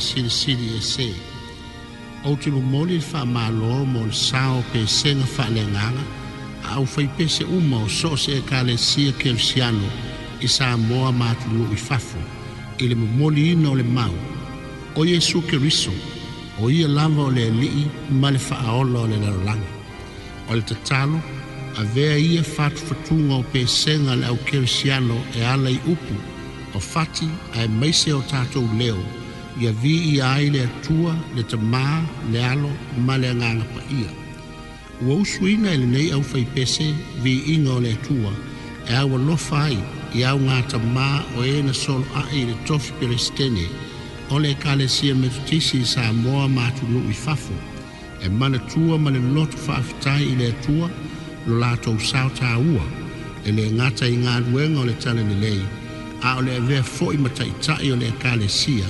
siri siri e se. O tulu moli fa malo mo sao pe senga fa lenganga, a u fai pese uma o so se e kale sia kelsiano i sa moa matulu i fafo, i le moli ino le mau. O Yesu ke riso, o ia lava o le lii ma le fa aola o le larolanga. O le tatalo, a vea ia fatu fatunga o pe senga le au kelsiano e ala i upu, o fati a e maise o tatou leo ia vi i ai le atua le tamā le alo ma le agaga paia ua usuina i e nei au faipese viiga o le atua e aualofa ai i auga tamā o ē na soloaʻi i le tofi pelestene o le ekalesia metotisi i sa moa matunuu i fafo e manatua ma le loto faafitai i le atua lo latou sao tāua e le gata i galuega o le talanelei a o le avea foʻi ma taʻitaʻi o le ekalesia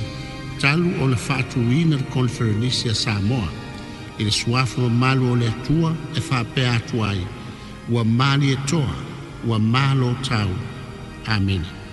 talu o le fatu winner conferenisia Samoa. e le suafu o malu o le atua e whapea atuai. Ua mali e toa, ua malo tau. Amen. Amen.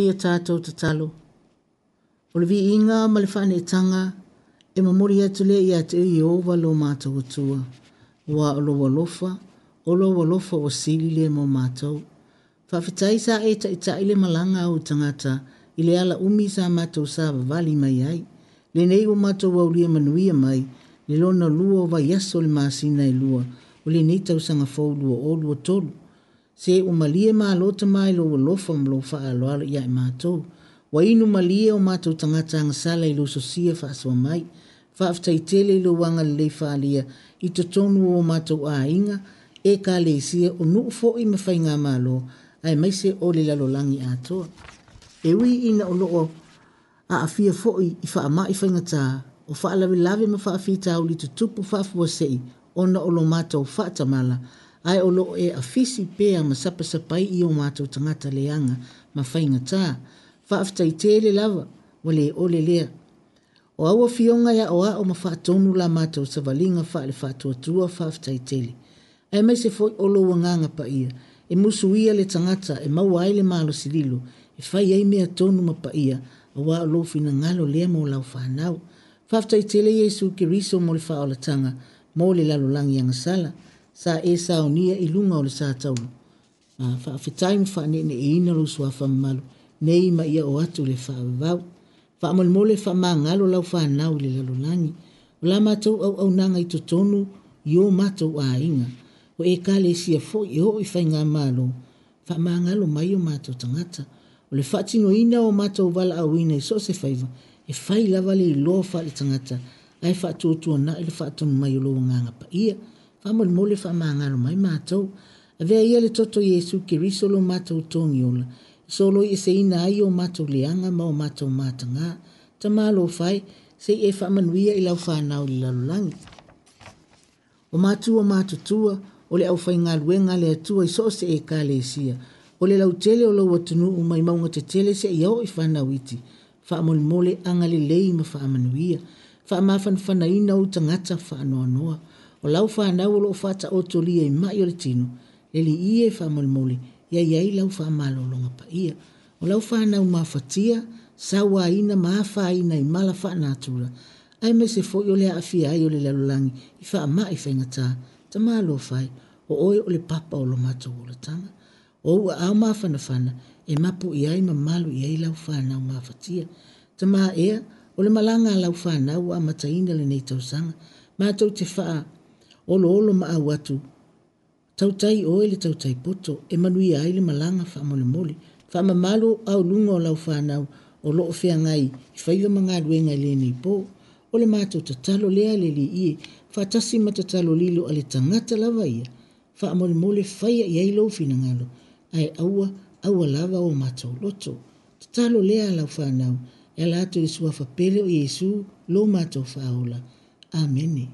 fa ia tatou tatalo o le viiga ma le faaneetaga e mamoli atu lea iā te ui ova lo matou atua ua o lou alofa o lou alofa ua sili le mo matou faafetai sa e taʻitaʻi le malaga ou tagata i le ala umi sa matou sa vavali mai ai lenei ua matou aulia manuia mai le lona lua o vaiaso le masina e lua o lenei tausaga fou lua o lua tolu se o malie ma lo te mai lo lo fom lo fa alo alo ia e mātou. Wa inu malie o mātou tangata ang sala i lo sosia fa aswa mai, fa aftai tele lo wanga le lei alia i to tonu o mātou a inga, e ka le isia o nu ufo i mawhai ngā mālo, ai mai se o le lalo langi ātoa. E wii ina o loo a afia fo i i fa ama i fa ngata, o fa alawe lawe ma fa afi tau li tutupu fa afuwa sei, o na o lo mātou fa tamala, mātou ai o lo e afisi pe a masapa sapai i o mātou tangata leanga ma whainga tā. Whaaftai tēle lava, wale e ole lea. O awa fionga ia o a o mawhaatonu la mātou savalinga wha le whaatuatua whaaftai tēle. Ai mai se foi o lo wanganga pa ia, e musu ia le tangata e maua ai le malo sililo, e whai ai mea tonu ma pa ia, a wā lo fina ngalo lea mō lau whanau. Whaaftai tēle Jesu ki riso mō le whaolatanga, mō le lalolangi angasala, sa e sao nia i lunga o le sa tau. Uh, fa fa time fa ne ne ina lo so fa mal ne ma ia o atu le fa va fa mal mole fa ma ngalo lau fa na le la lo nangi la ma tau au au nanga i to tonu yo ma tau a inga o e ka le sia fo yo i fa e nga malo fa ma ngalo ma yo ma tau tangata o le fa tino ina o ma tau vala a wina i so se fa iva e fa i lava le lo fa le tangata ai fa tu tu na e le fa tu ma yo lo nga nga pa ia yeah famol mole fa manga no mai mato ve ia le toto yesu kiriso lo mato tongiola solo i se ina io mato lianga ma o mato matanga tamalo fai se e fa manuia i la fa na o lalang o mato o mato tua o le au fai nga lue nga le atua i so se e kale sia o le lau tele o lau atunu o mai maunga te tele se iau i whana witi. Wha mole mole angale lei ma wha amanuia. Wha mafan whana ina o tangata wha anoa noa. noa o lau whanau o lo whata o to lia e mai o le tino, le li i e whamole mole, ia ia i lau whamalo longa pa ia. O lau whanau ma whatia, sawa ina ma whaina i mala natura, ai me se fōi o le awhia ai o le lalulangi i wha ma i whengatā, ta mā lo whai, o oi o le papa o lo mato o le tanga. O ua au mā whanawhana, e mapu i ai ma malu i ai lau whanau mā whatia. Ta mā ea, o le malanga lau whanau a mataina le nei tausanga, mātou te whaa olo olo ma au atu. Tau tai oe le tau tai poto, e manui ai le malanga wha mole mole, wha ma malo au lungo lau whanau, o loo fea ngai, i whaiwa ma ngā ruenga le nei po, o le mātou tatalo lea le li ie, wha tasi ma tatalo lilo ale tangata lava ia, wha mole mole whaia i ai lau fina ngalo, ai aua, aua lava o mātou loto. Tatalo lea lau whanau, e la atu i e sua whapele o Iesu, lo mātou whaola. Amene. Amene.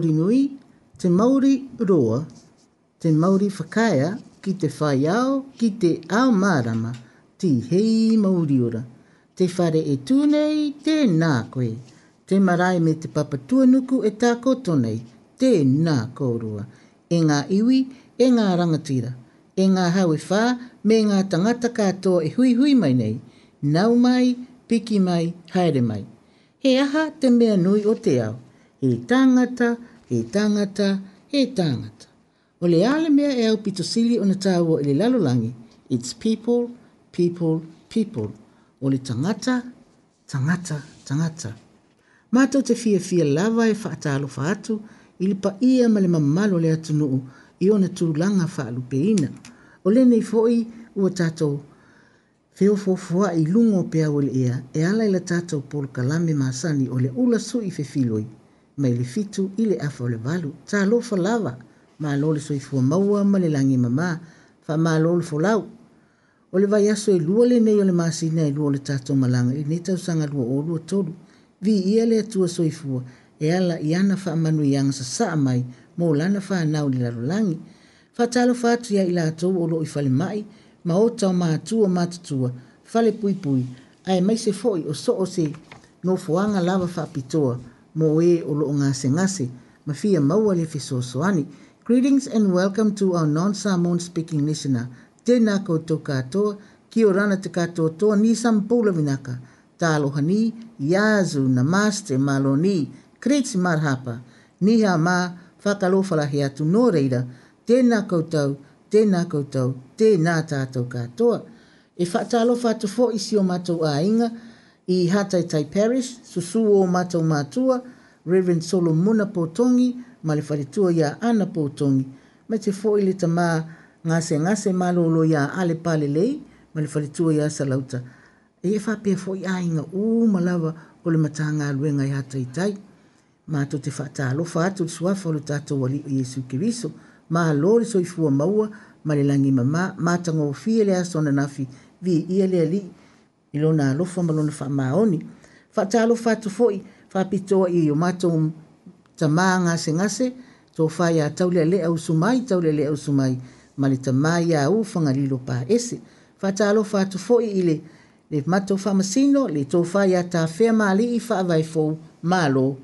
Māori Nui, te Māori Roa, te Māori Whakaia, ki te whaiao, ki te ao mārama, ti hei Māori ora. Te whare e tūnei, te nā koe. Te marae me te papa tuanuku e tāko tonei, te nā kōrua. E ngā iwi, e ngā rangatira, e ngā hawe whā, me ngā tangata kātoa e hui hui mai nei, nau mai, piki mai, haere mai. He aha te mea nui o te ao he tangata, he tangata, he tangata. O le ale mea e au pitosili o na tāua i le lalolangi, it's people, people, people. O le tangata, tangata, tangata. Mātou te fia fia lava e whaatalo whaatu, i le pa ia ma le mamalo le atunuu i o na tūlanga whaalu peina. O le nei fo'i ua tātou Feo fofoa i lungo pea ole ea, e ala ila tātou polo kalame maasani o le ula sui fe filoi mai le fitu i le afa o le valu talofa lava malo le soifua maua ma le lagi mamā faamālo le folau o le vaiaso e lua lenei o le masina e lua o le tatou malaga i nei tausaga lua o lua tolu viia le atua soifua e ala i ana faamanuiaga sasaa mai mo lana fanau i le lalolagi faatalofa atu iā i latou o loo i falemaʻi ma ota o matua matutua fale puipui ae mai se foʻi o soo se nofoaga lava faapitoa mo e o lo ngase ngase ma fia maua le fisosoani. Greetings and welcome to our non-Samoan speaking listener. Tēnā koutou katoa, ki o rana te katoa toa ni sampula vinaka. Tā aloha ni, iazu, namaste, maloni ni, marhapa. Ni ha mā, whakalofalahi atu nō reira, tēnā koutou, tena koutou, tēnā tātou katoa. E whatalo fatu fo isi o matou a inga, i Hatai Tai Parish, susu o matau mātua, Reverend Solo Muna Pōtongi, ma le wharetua ia ana Pōtongi. Me te fōi le tamā ngase ngase malolo ia ale pale lei, ma le wharetua ia salauta. E e whapea fōi a inga u malawa o le matā ngā luenga i Hatai Tai. Mā tō te whātā alofa atu le suafa o le tātou wali o Jesu Kiriso, mā lōre soifua maua, ma le langi mamā, mā tango o fie le asona nafi, vi ia le alii, i lona alofa ma lona faamaoni faatalofa atu foʻi faapitoa i o matou tamā gasegase tofā iā taulealea usumai taulealea usumai ma le tamā iāu fagalilo paese faatalofa atu foʻi i le le matou faamasino le tofā iā tafea malii faavaefou malo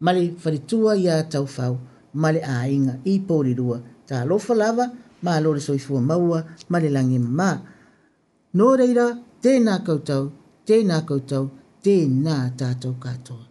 ma le faletua iā taufau ma le aiga i polilua talofa lava malo le soifua maua ma le lagi mamā no reira tēnā koutou, tēnā koutou, tēnā tātou katoa.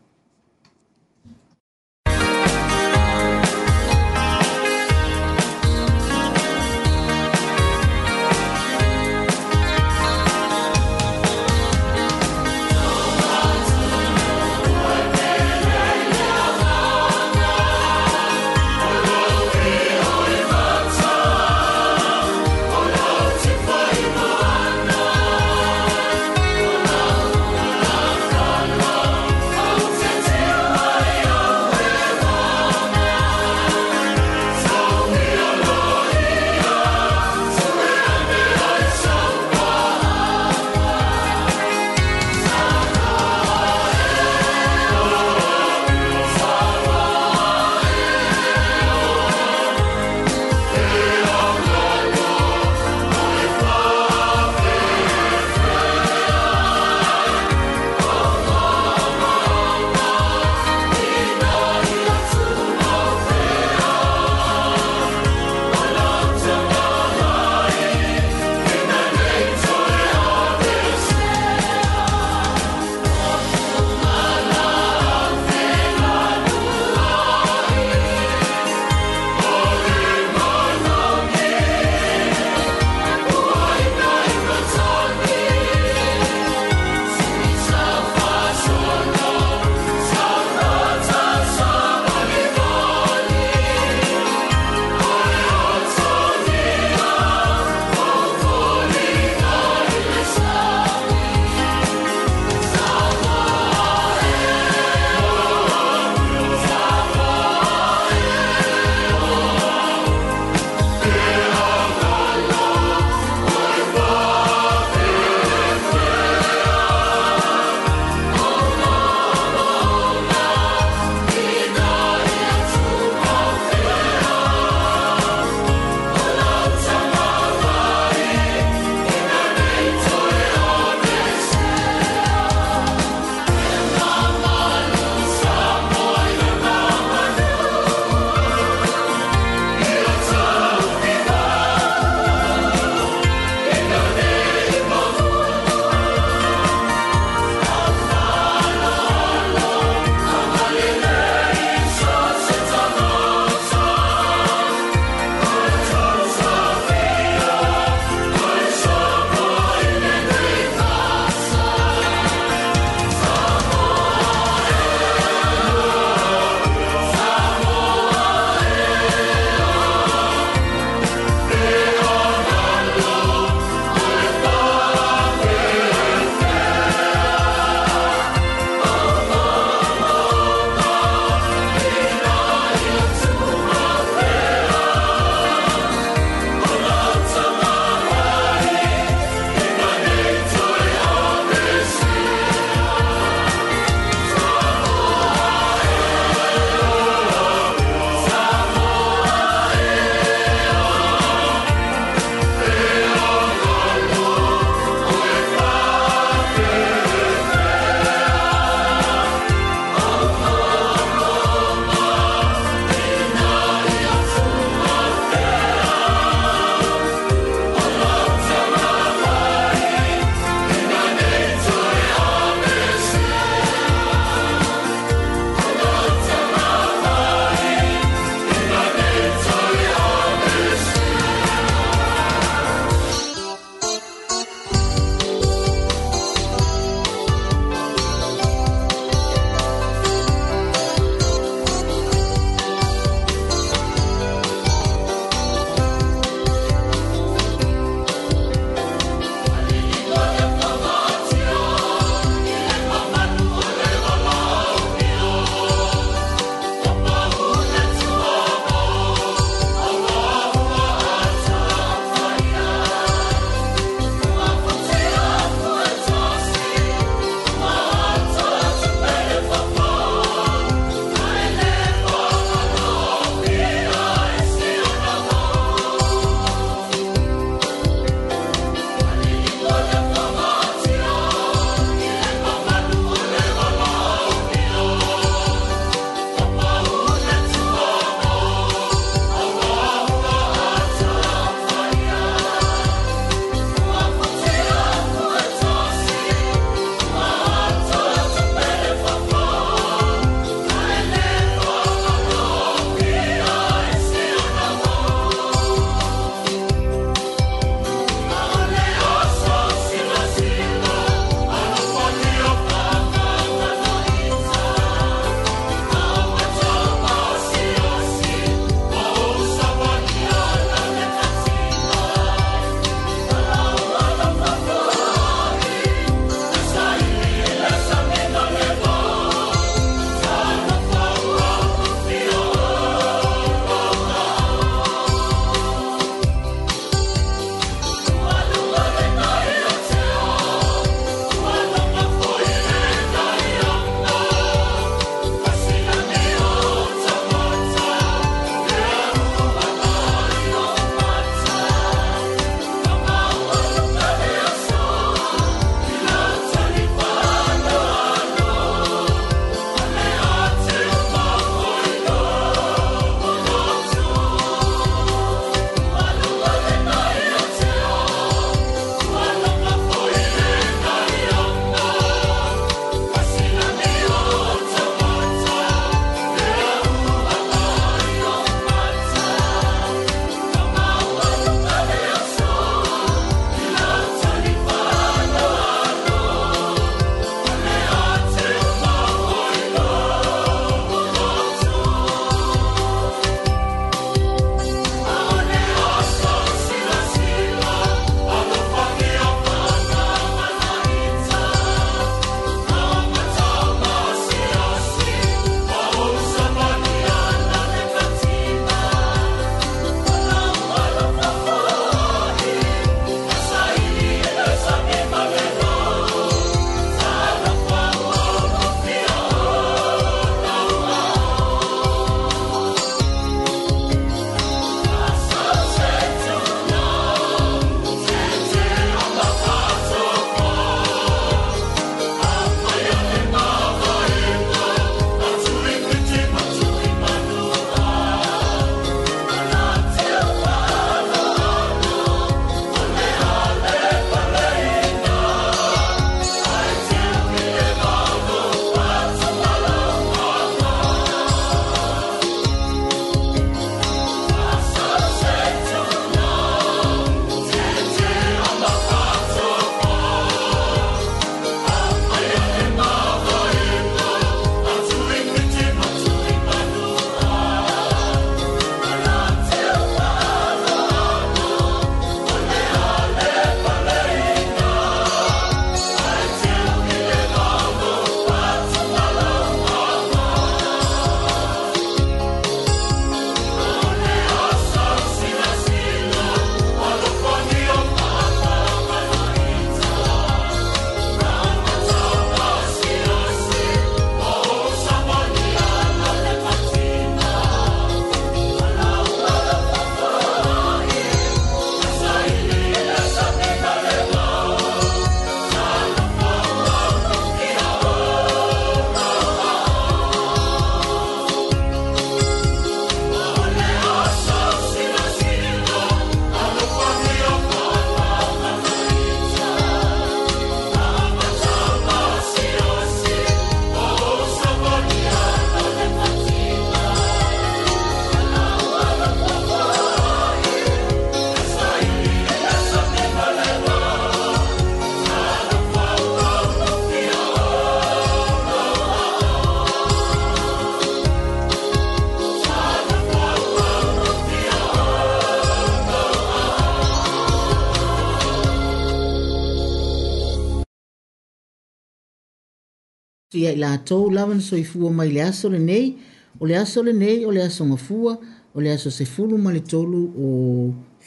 Fia i la tau lawa na soi fua mai le aso le nei, o le aso le nei, o le aso nga fua, o le aso se fulu ma le tolu o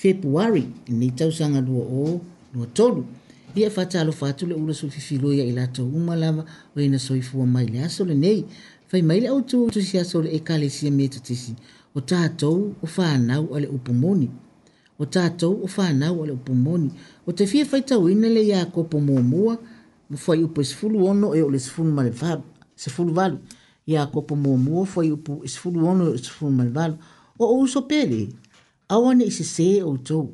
februari, ni tau sanga lua o lua tolu. Ia fata alo fatu le ula sufi filoia i la tau uma lawa, o ina soi fua mai le aso le nei, fai mai le autu o tusi aso le ekale sia meta tisi, o tātou o whānau ale upomoni. O tātou o whānau ale upomoni. O te fia fai tau ina le ia kopo mōmua, mō mo foi o pois fulu ono e o les fulu mal se fulu val ia ko mo mo foi o pois fulu ono e se fulu mal val o o so pele a one se o to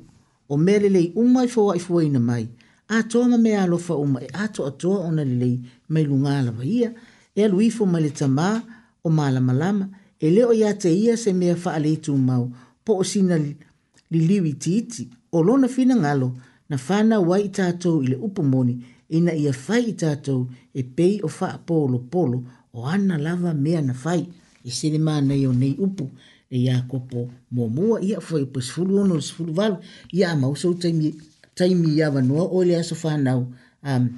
o mele le um mai foi ai foi na mai a to ma me alo fa um e a to a to ona le lei mai lunga la va ia e lui fo mal tama o mala malama e le o ia te ia se me fa ale tu mau po o sina li liwi titi o lona fina ngalo na fana wai tatou i le upo moni ina ia fai tātou e pei o wha polo polo o ana lava mea na fai e sere mānei o nei upu e ia kopo mō mua ia fai upo sifuru ono sifuru valu ia a mausau taimi, taimi ia wanoa o le aso whanau um,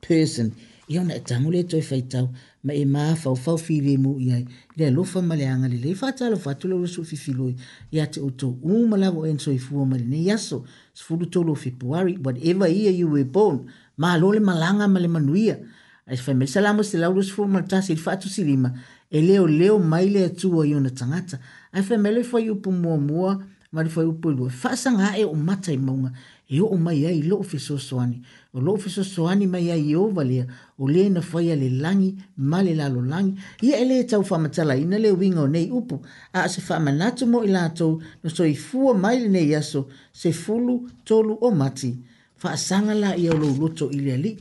person ia ona e tamu le toi fai tau ma e maa fau fau whiwe mu ia le alofa ma le anga le le fatalo fatalo rasu fifiloi ia te oto umalawo enso i fua ma le ne yaso sifuru tolo februari whatever year you were born malo le malanga ma le manuia ai fa mel salamo se lau rus fuma ta se fatu silima e leo leo mai le tu o yuna tangata ai fa mel fo yu pu mo mo ma le fo yu pu lo fa sanga e o mata i monga e o mai ai lo fi so soani o lo fi so soani mai ai yo vale o le na fo ya le langi ma le lalo langi ia ele e tau fa mata la ina le wingo nei upu a se fa manatu mo ilato no so i fu mai le nei aso se fulu tolu o mati faasaga la ia o lou loto i le alii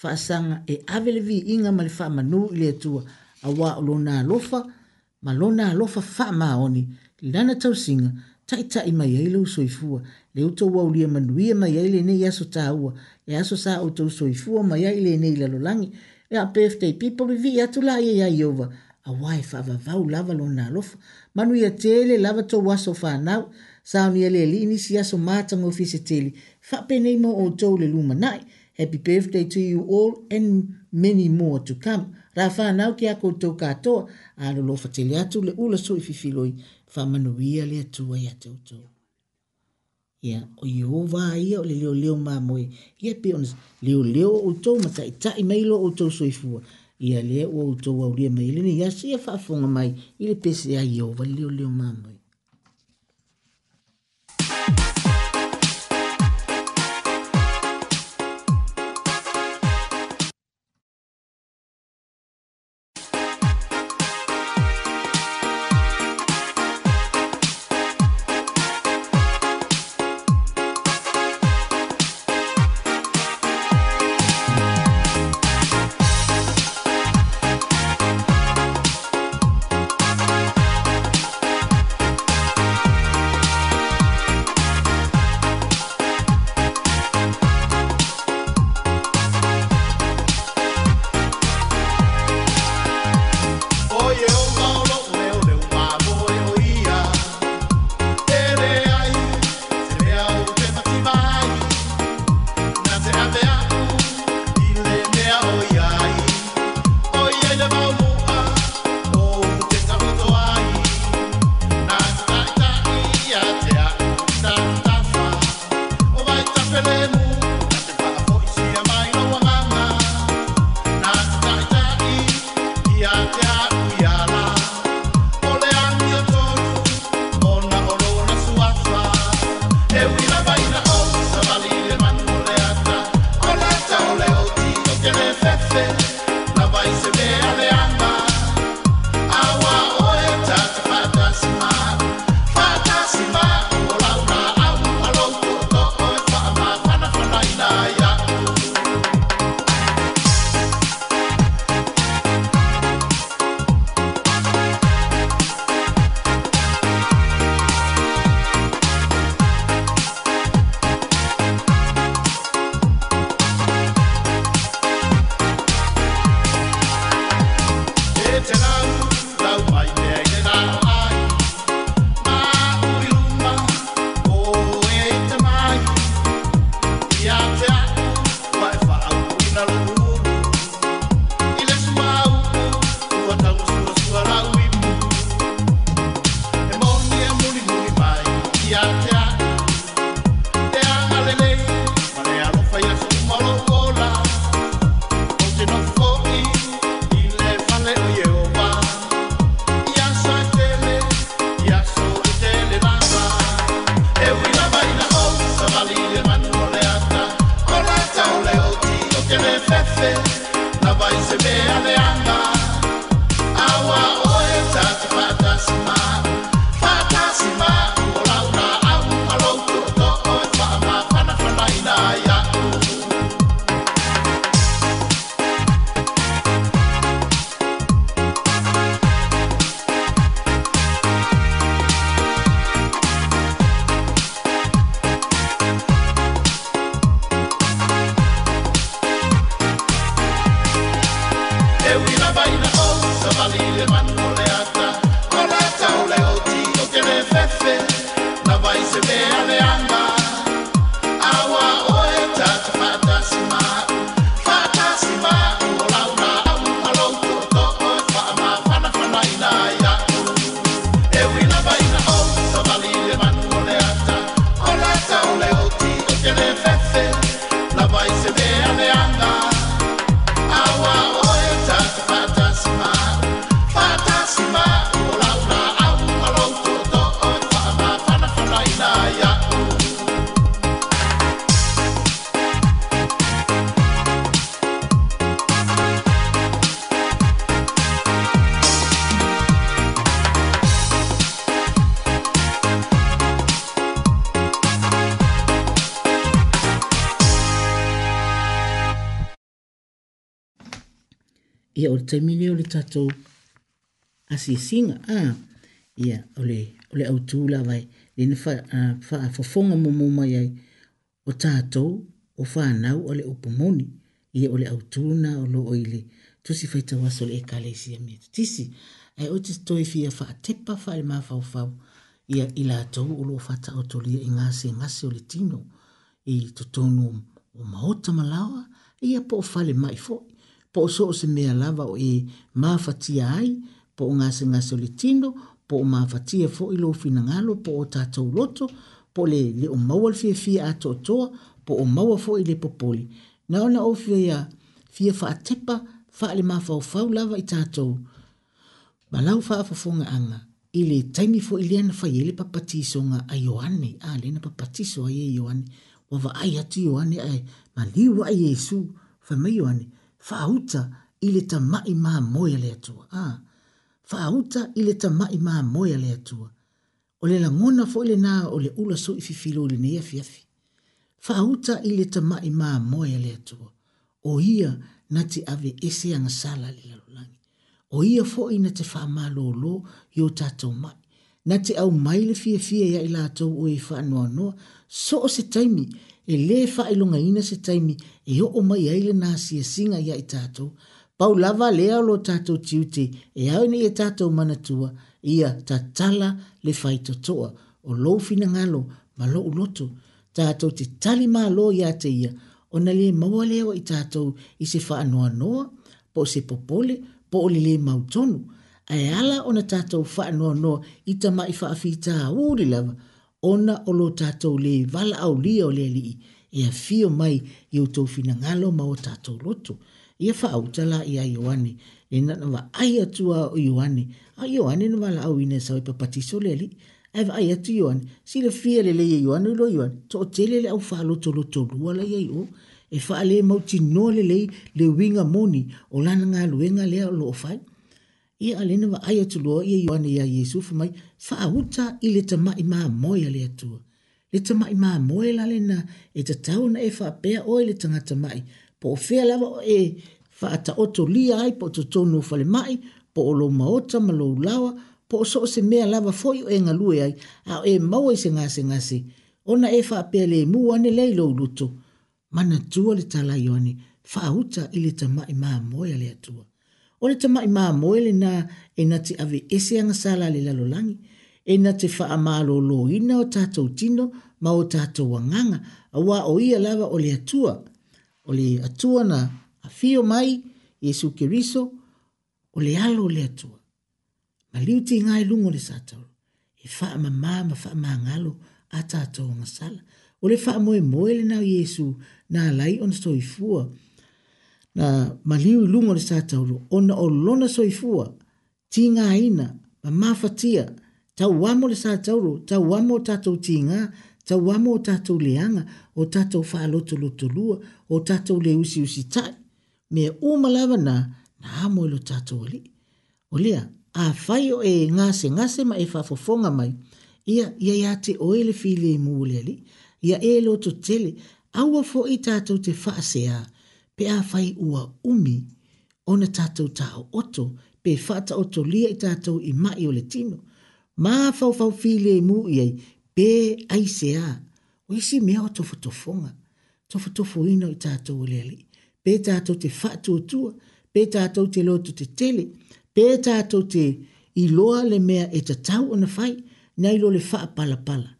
faasaga e ave le viiga ma le faamanū i le atua auā o lona alofa ma lona alofa faamaoni lana tausiga taʻitaʻi mai ai lou soifua le ou tou aulia manuia mai ai lenei aso tāua e aso sa outou soifua mai ai lenei lalolagi e a birthday people vi vii atu la ia iai ova auā e faavavau lava lona alofa manuia tele lava tou aso fanau saunia le li ni si aso matango fise tele. Fape nei mo o tau le luma nai. Happy birthday to you all and many more to come. Rā whānau ki a koutou katoa, a lo fatele atu le ula so i fifiloi, whamanuia le atua i atu tau. Ia, o i o vā ia o le leo leo mā moe. Ia pe onas, leo leo o tau mata i tai meilo o tau so i fua. Ia lea o tau au ria meilini, ia si a whaafonga mai, i le pese a i o vā leo leo mā moe. tatou asiasiga a ia ole ole au tula vai le na fa uh, fa fofonga mo mo mai ai o tato o fa na o le opomoni ia ole au tuna o lo oile tu si fai tawa so le kalesia me tisi ai o te toi fia fa tepa fa le mafa o fa ia ila to o lo fa ta o to li inga se nga se o le tino i to tonu o ma o ta malawa ia po fa le mai fo po so se me lava o e ma fatia ai po nga se nga solitindo po ma fatia fo ilo fina ngalo po ta to loto po le le o ma wal fie fie ato to po o ma fo ile popoli na ona o fie ya fie fa tepa fa le ma fa fa lava i tato ma lau fa fa fo nga anga ile taimi fo ile na fa ile e papati so nga a yoane a le na papati so ye yoane wa va ai ati e yoane ai ma liwa yesu fa me yoane fahuta ile tamai ma moya le atua. Ah. Fahuta ile tamai ma moya le atua. Ole la ngona fo ile na ole ula so ififilo ile neya fiafi. Fahuta ile tamai ma moya le atua. O hia na te ave ese ang sala le lalolangi. O hia fo ina te faa ma lo lo yo tato mai. Na te au maile fia fia ya ila atou ue faa noa noa. So o se taimi. Fahuta e le fa ilo nga ina se taimi e ho o mai aile na si e singa ia i tato pau lava le alo tato tiute e hau ni e tato manatua ia tatala le fai totoa o lo fina ngalo ma lo uloto tato te tali ma lo ia te ia o na le maua leo i tato i se fa anoa noa po se popole po o le le mautonu ae ala ona tatou faanoanoa i tama i faafitā uli lava ona o tatou le vala au lia o le alii ia fio mai i ou tou finagalo ma o tatou loto ia faauta la ia ioane lena na vaai atua o ioane a ioane na valaauina sau i papatiso le alii ae vaai atu ioane silafia lelei e ioane i lo ioane toʻatele le au faalotoloto lua la iai o e faale mautinoa lelei le winga moni o lana galuega lea o loo fai ia alena vaai atuloa ia ioana iā iesu famai faauta i le tamaʻi mamoe a le atua le tamaʻi mamoe la lena e tatau na e faapea oe le tagata maʻi po o fea lava e faataotolia ai po o totonu o falemaʻi po o lou maota ma lou lawa po o so se mea lava foʻi o e galue ai a o e maua i se gasegase ona e faapea lēmu muane lea i lou luto manatua le talaioani faauta i le tamaʻi mamoe a le atua o le tamai mamoe lenā e na te aveeseaga sala le lalolangi. e na te faamālōlōina o tatou tino ma o tatou agaga auā o ia lava o le atua o le atua na afio mai iesu keriso ole alo o le atua ma liu tigā e luga o le satalo e faamamā ma faamagalo a tatou agasala o le faamoemoe lenā o iesu na lai ona soifua na maliu lungo le sātau lo, ona o lona soifua, ti ngā ina, ma mawhatia, tau wamo le sātau ta wamo tātou ti ngā, tau wamo tātou leanga, o tātou whāloto loto lua, o tātou le usi usi tai, mea umalawa na, na amo lo tātou ali. O lea, a whai o e ngase, ngase ma e whafofonga mai, ia, ia ia te oele fi le mūle ali, ia e loto tele, aua fo i tātou te whaasea, ia, pe a fai ua umi ona tatou tao oto pe fata oto lia i tatou i mai o le tino. Ma fau fau file mu i ai pe aise a o isi mea o tofu tofonga. Tofu tofu ino i tatou o lele. Pe tatou te fatu tua, pe tatou te lotu te tele, pe tatou te iloa le mea e te tau ona fai, nei lo le faa pala pala.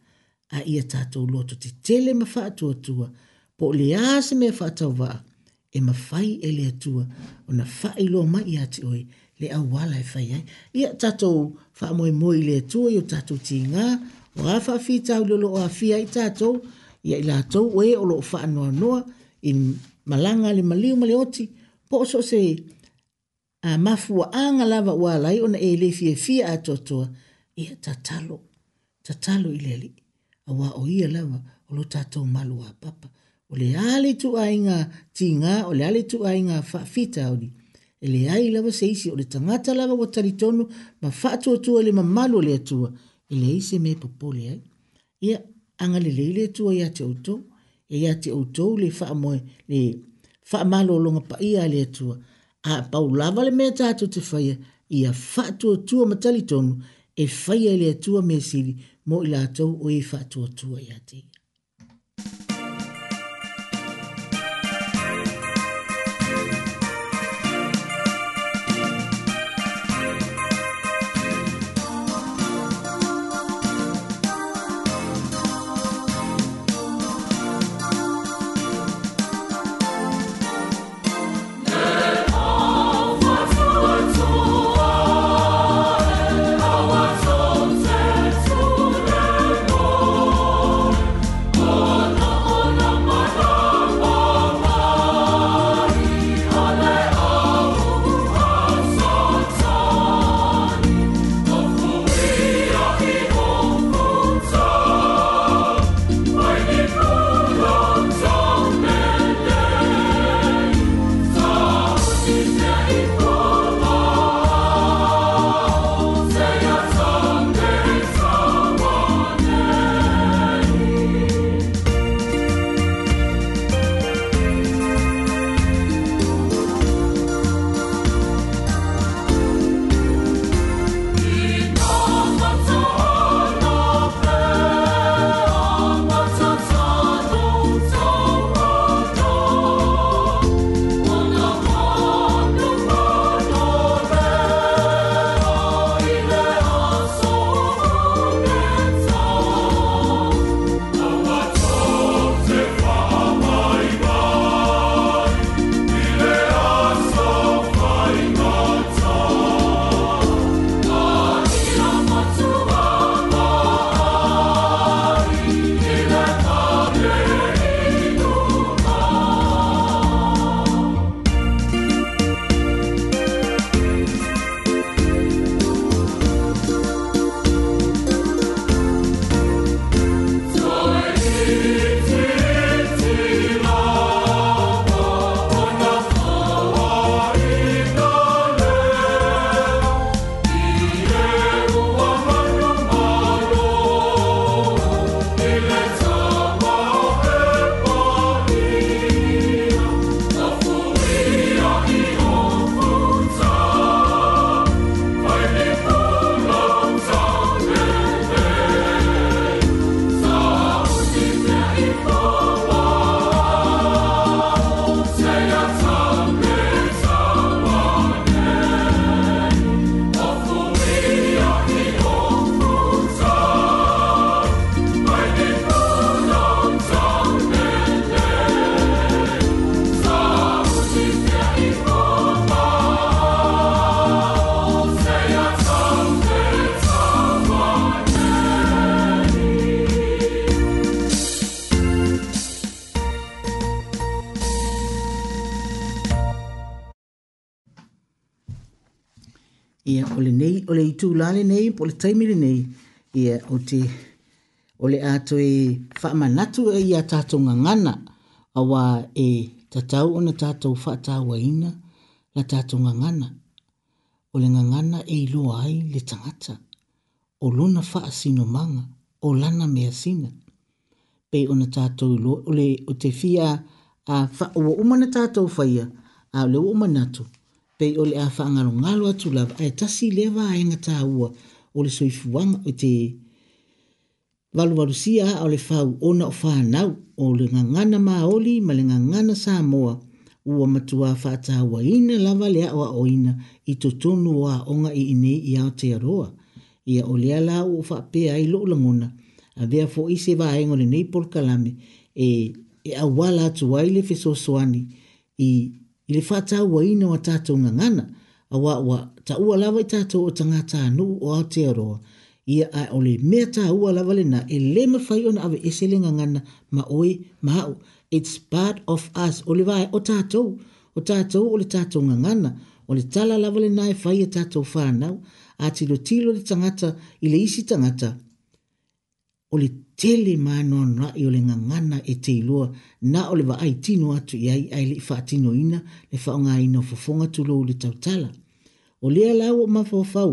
A ia tatou lotu te tele ma fatu tua, po le ase mea fatau vaa e mawhai e le atua o na whae lo mai a te oi le au wala e whai ai. Ia tatou wha moe moe le atua i o tatou ti ngā o a wha fi tau lolo o a fi ai tatou ia i lātou o e o lo wha anua noa i malanga le maliu male oti po so se a mafua anga lava wala i o na e le fie fia a totoa ia tatalo tatalo i lele a wā o ia lava o lo tatou malu a papa o le ale tu ainga nga, o le ale tu nga fa fita o ele ai lava seisi o le tangata lava wa taritonu ma fa tu tu le mamalu le tu ele ai se me popole ai ia anga le le le tu ia te uto e ia te uto le fa mo le fa malo lo pa ia le tu a pau lava le me ta te fa ia ia tu tu ma taritonu e fa ia le tu me sili mo ila tu o e fa tu tu ia te tūlale nei, po le taimile nei, ia o te, o le ato e whaamanatu e ia tātou ngangana, awa e tatau o na tātou whaatāwa ina, la tātou ngangana. O le ngangana e ilo ai le tangata, o luna whaasino manga, o lana mea sina. Pe o na tātou ilo, o le o te fia a wha, o umana tātou whaia, a le umanatu, pe o le a faagalogalo atu lava ae tasi lea vaega tāua o le soifuaga o te valuvalusia a o le fau ona o fanau o le gagana maoli ma le gagana sa moa ua matuā faatāuaina lava le aʻoaʻoina i totonu o aʻoga i inei i o te aroa ia o lea la ua faapea ai loʻu lagona avea foʻi se vaega o lenei polokalame e, e auala atu ai le i i le whātau wa ina wa tātou ngangana, a wā wā ta ua lawa i tātou o tangata anu o Aotearoa, ia a o le mea tā ua lawa le na e le mawhai ona awe ese ngangana ma oe ma au. It's part of us, o le wae o tātou, o tātou o le tātou ngangana, o le tala lawa le na e whai e tātou whānau, a tilo tilo le tangata i le isi tangata, o le tele manoa na i o le ngangana e te ilua na o le wa ai tino atu i ai ai le i wha tino ina le wha o ngā ina o fofonga tu lo le tautala. O le ala o ma fofa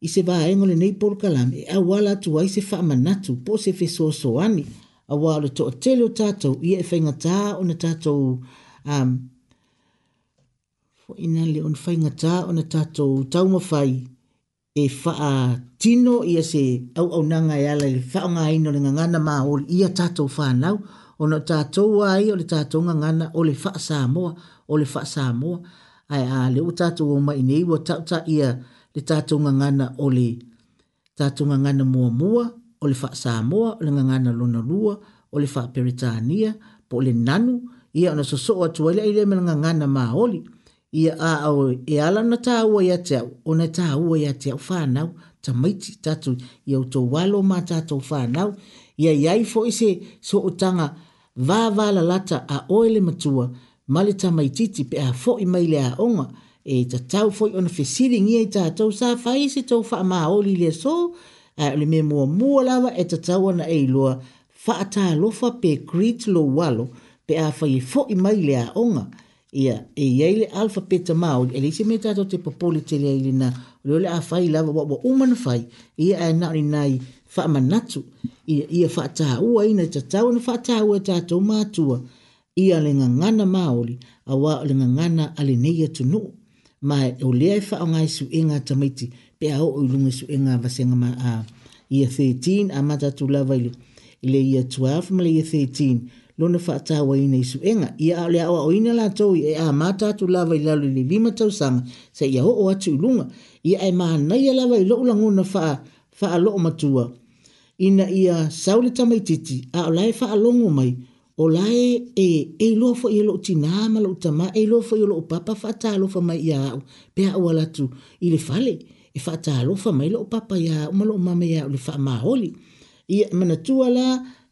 i se wa aengo le neiporu kalam e a wala atu wai se wha manatu po se fe so so ani a wala to o tele o tatou i e whainga tā o na tatou um, fo ina le on whainga tā o na tatou tauma whai e faa tino ia se au au nanga e ala i faa ngā ino le ngangana mā o ia tātou whānau o no tātou ai o le tātou ngangana o le faa sāmoa o le faa sāmoa ai a le u tātou o mai nei ua tauta ia le tātou ngangana o le tātou ngangana mua mua o le faa sāmoa o le ngangana lona lua o le faa peritania po le nanu ia ona soso atuaila i le ngangana mā oli ia ia a au e ala na tā ua ia te au, o na tā ua ia te au whānau, ta maiti tatu i au tō walo mā tātou whānau, ia iai fo i se so utanga tanga vāvāla lata a oele matua, male ta maititi pe a fo i maile a onga, e ta tau fo i ona fesiri ngia i tātou sā whai se tau wha mā oli le so, a ole me mua mua lawa e ta tau ana e iloa, wha a tā pe grit lo walo, pe a e fo i maile a onga, ia e ia ile alfa peta mau e le se meta to te popoli te le ile na lo le a fai lava wa wa uman fai ia e na ni nai fa manatu ia ia fa ta u ta ta un fa ta u ta to ma tu ia le nga ngana a wa le nga ale nei tu ma o le ai fa e ngai su inga ta miti pe a o lu ngai su inga va senga ma a ia 13 a mata tu lava ile ile ia 12 ma ia 13 lona faatauaina i suʻega ia ao le aʻoaʻo ina latou i e a matatu lava i lalo i le lima sa ia oo atu i luga ia e manaia lava i loʻu lagona faaloo matua ina ia sau le tamaitiiti a o lae faalogo mai o lae e e lo foʻi e loʻu tinā ma loʻu tamā e lo foʻi o e loʻu papa faatalofa mai iā aʻu pe aʻua latu i le fale e faatalofa mai lo papa iā aʻu ma loʻu mama iā aʻu le faamaoli ia manatua la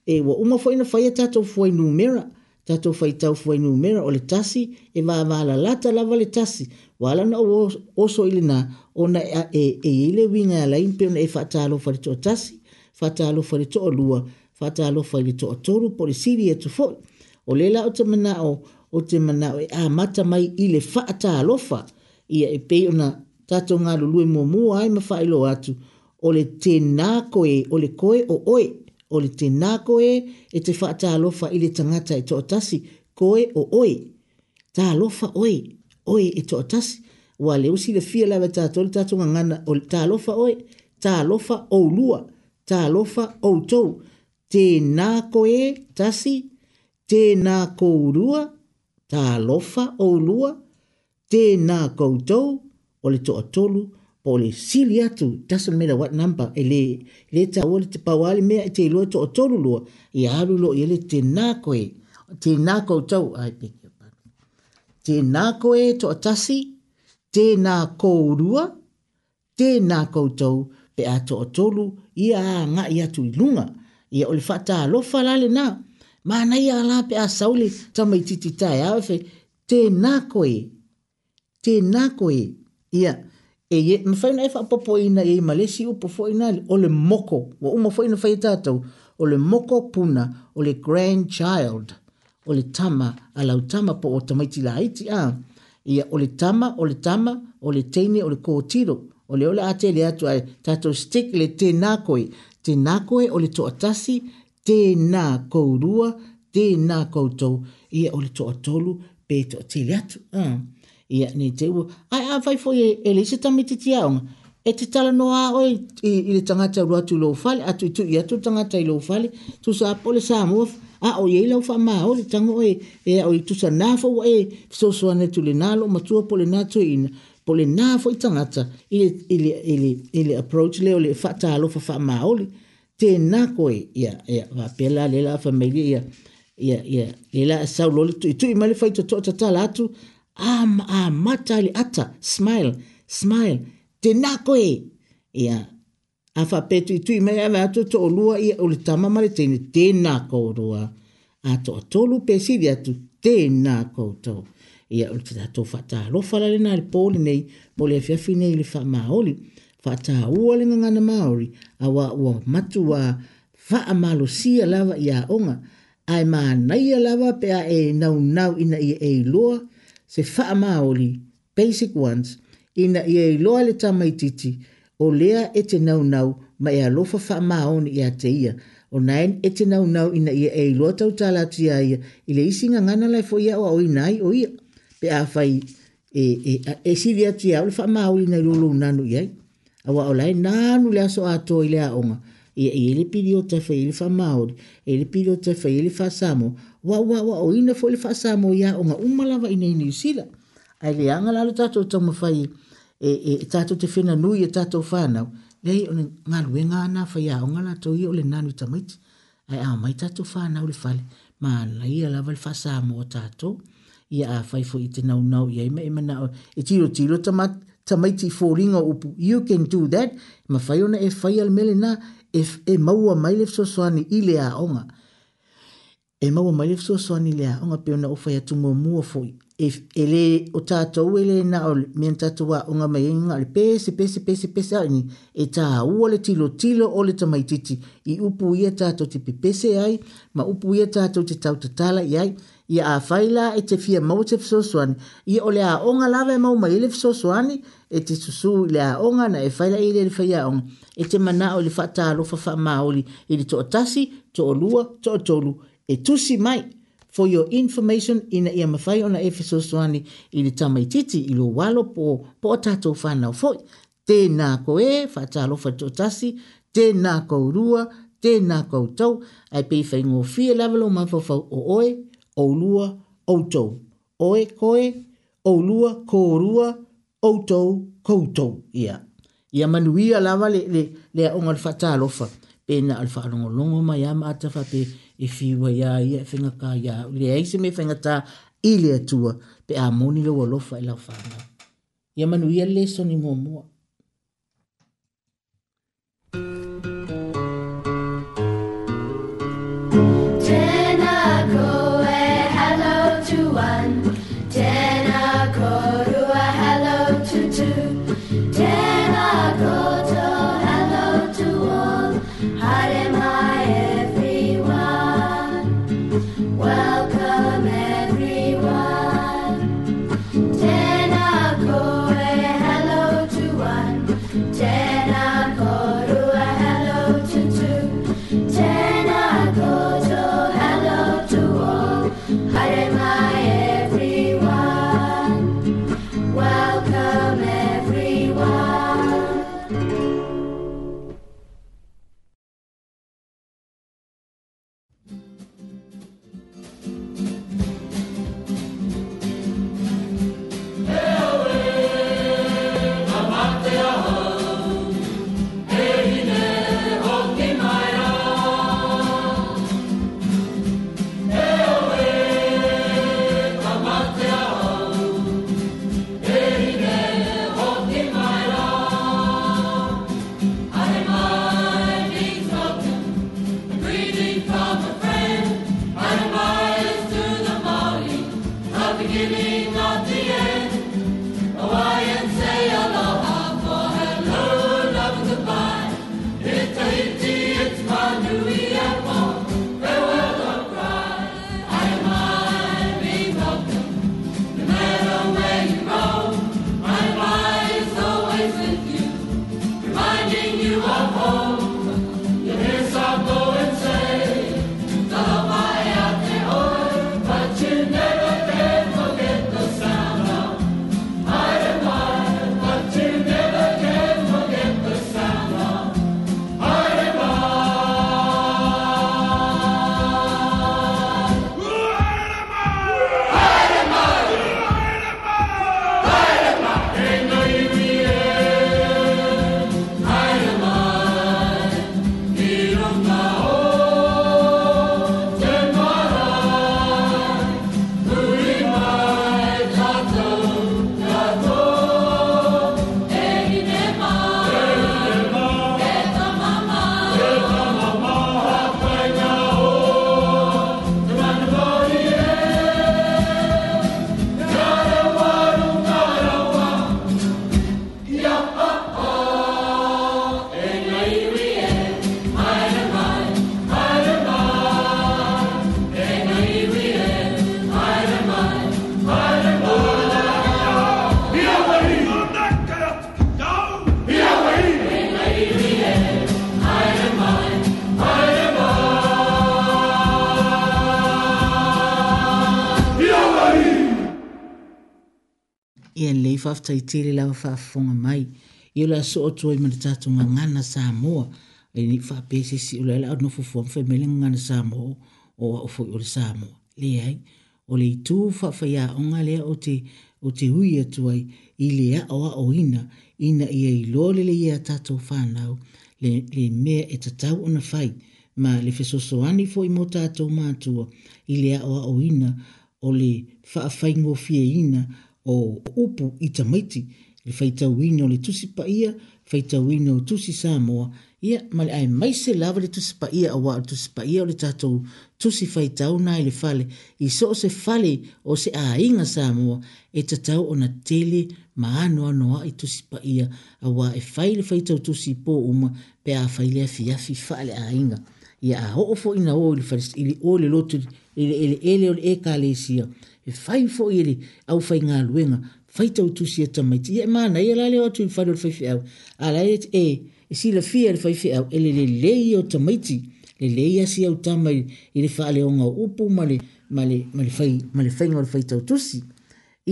e wa uma foi na faia tato foi numera tato foi tau foi numera o le tasi e va va la lata la va tasi wala na oso ilina ona e, e e ile winga la impe na e fa talo fa to tasi fa talo fa to lua fa talo fa to toru por si vi e to o le la o te mana o o te mana o e a mata mai ile fa talo fa ia e pe ona tato ngalo lue mo mo ai ma atu o le tena koe o le koe o oe o le tinā koe e te faatalofa i le tagata e toʻatasi koe o oe talofa oe oe e toʻatasi ua le usi le fia lava tatou le tatou gagana o le talofa oe talofa oulua talofa outou tenā koe tasi tenā kourua talofa oulua tenā koutou o le toʻatolu to pole sili atu doesn't matter what number ele le ta wole te pa wale me te lo to tolu lo ya alu lo ele te na e te na ko i think you but te na ko e to tasi te na ko rua te na ko pe ato tolu ia nga ia tu lunga ia ol fata lo fala na ma na ia la pe a sauli to mai titi tai a fe te na ko e te na ko e ia yeah e ye mfaina e fa popo ina e malesi upo fo ina ole moko wa uma fo ina fa ole moko puna ole grandchild ole tama ala utama po otomaiti la haiti a ia ole tama ole tama ole teine ole kotiro ole ole ate le atu ai tato stick le te nakoi te nakoi ole to atasi te na kourua te na kouto ia ole to atolu pe to te le atu a uh ia ni te ua. Ai a fai fwoi e, e le se tami te tiaonga. E te tala no a oi i, i le tangata e ua tu lo fale, atu i tu i atu tangata i lo fale, tu sa apole sa mua, a oi ye lo fa ma o le tango e, e o i tu sa nafo ua e, so soa ne tu le nalo, matua pole nato i ina, pole nafo i tangata, i le, approach leo o le fata alo fa fa ma o le, te na koe, ia, ia, va pela le la familia, ia, ia, ia, ia, ia, ia, ia, ia, ia, ia, ia, ia, ia, ia, ia, am a mata le ata smile smile te na koe ia a fa petu tu me ave to to lua ia o le tama mare te ni te na ko rua a to to lu pe dia tu te na ko to ia o te to fa ta lo fa le na le pole nei mo le fia fine le fa ma oli fa ta u le nga na maori a wa wa matu wa fa amalo sia lava ia onga ai ma nei lava pe a e nau nau ina i e loa, se faa maoli, basic ones, ina ia iloa le tamaititi, o lea e te naunau, ma e lofa faa maoni ia te ia, o nain e te naunau ina ia e iloa tau talati a ia, i le isi ngangana lai fo ia o au nai o ia, pe a fai, e, e, e sili ati au le faa maoli na lo nanu iai, awa o lai nanu le aso ato i onga, e i ele pidi o te fa ele fa maori, ele pidi o te fa ele fa samo, wa wa wa o ina fo ele fa samo ia o nga umalawa ina ina sila Ai le anga lalo tato o tamo fai, e, e, e tato te fina nui e tato o whanau, lei ona nga lue nga fa ia o nga lato ia o le nanu tamaiti, ai a mai tato o le fale, ma la ia lava le fa samo o tato, ia a fai fo i nau nau ia ima ima e na e tiro tiro tamaiti fo ringa upu, you can do that, ma fai e fai al mele naa, e, e maua mai le fsoasoani i le aoga e maua mai le fsoasoani i le aoga pe ona ufai atu muamua foi e, e lē o tatou e lēna o mea na tatou aʻoga mai aiga e le pese pese pese pese aini e tāua le tilotilo o le tamaitiiti i upu ia tatou te pepese ai ma upu ia tatou te tautatala i ai ia afai la e te fia mau te fesoasoani I o le aʻoga lava e mau mai i le fesoasoani e te susū i le aʻoga na e fai laʻi le le fai aʻoga e te mana o le fata alo fa fa maoli i le toa tasi, toa lua, toa tolu e tusi mai for your information ina ia mawhai ona Ephesos 1 i le tamaititi i lo walo po, po tato whanau foi te nā ko e, fata alo fa toa tasi, te nā ko rua, te nā ko tau ai pei whai ngō fia lavelo mawhau o oe, o lua, o tau oe koe, o lua, ko rua, o tau, koutou, ia. Yeah ia ala lava le aʻoga le faatalofa pena o le faalogologo ma ia ma atafa pe e fiua ia ia e fegakā ia leai se mea faigatā i le atua pe amoni lo alofa e lau faaga ia manuia le lesoni muamua fafta i tele lawa fafonga mai. Ia la so otu ai mana tatu nga ngana Samoa. E ni fa pese si ula ila adno fufuam fai mele ngana Samoa o wa ufoi ula Samoa. Lea ai, o le itu fafa ya onga lea o te, o te hui atu ai i le a oa o ina. Ina ia i lole le ia tatu whanau le, mea e tatau ona fai. Ma le fesoso ani fo i mo tatu mātua i le a o ina o le faafai ngofie ina. Ina. o upu i tamaiti le faitauina o le tusi paia faitauina o tusi samoa ia ma le ae se lava le tusi paia auā o le tusi paia o le tatou tusi faitauna i le fale i so o se fale o se aiga samoa e tatau ona tele ma anoanoaʻi tusi paia auā e fai le faitautusi i pō uma pe fai le afiafi faaleaiga ia a oo foʻi na o i le lotu eleele o le ekalesia e fai fo ele au fai nga luenga fai tau tu sia tamai ti e mana ia lale o tu fai fai fai au a lale e e, e si la fia le fai fai au e le le le o tamai le le ia si au tamai e le fai onga upu ma le ma le ma le fai ma fai tau tu si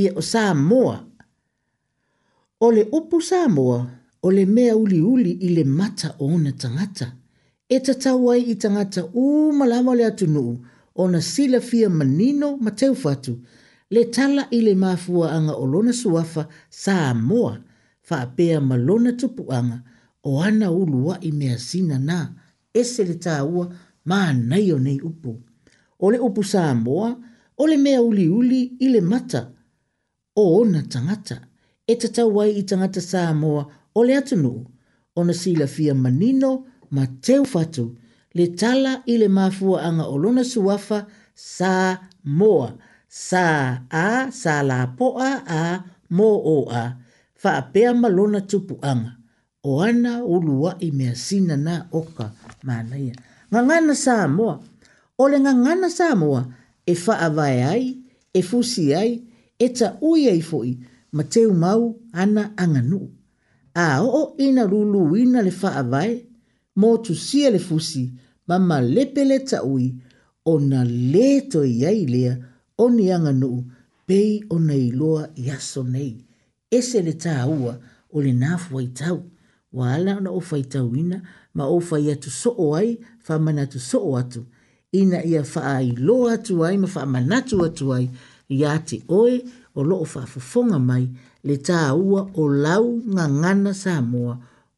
ia o sa moa o le upu sa moa o le mea uli uli i le mata o na tangata e tatawai i tangata u malama le nuu ona sila fia manino ma teu fatu le tala i mafua anga o lona suafa sa moa fa apea ma lona tupu anga o ana ulua i mea sina na ese le tā ua ma nei o nei upu. O le upu sa moa, o le mea uli uli i le mata o ona tangata e tatau ai i tangata sa moa o le atunu o na sila fia manino ma teu fatu le tala i le mafuaaga o lona suafa sa moa sa a sa la poa a mo o a faapea malona lona tupuaga o ana uluaʻi mea sina na oka manaia gagana sa moa ole le gagana sa moa e faavae ai e fusi ai e taʻui ai foʻi ma teu mau ana aganuu a oo ina luluina le faavae mō tu sia le fusi ma ma lepe le taui o na to i ai lea o ni anga nuu pei o na iloa i aso nei. Ese le tā o le nāfu ai tau. Wa ala na o fai tau ina ma o fai atu soo ai fa mana tu soo atu. Ina ia faa iloa atu ai ma faa manatu atu ai i ate oe o loo faa fufonga mai le tā o lau ngangana sa mua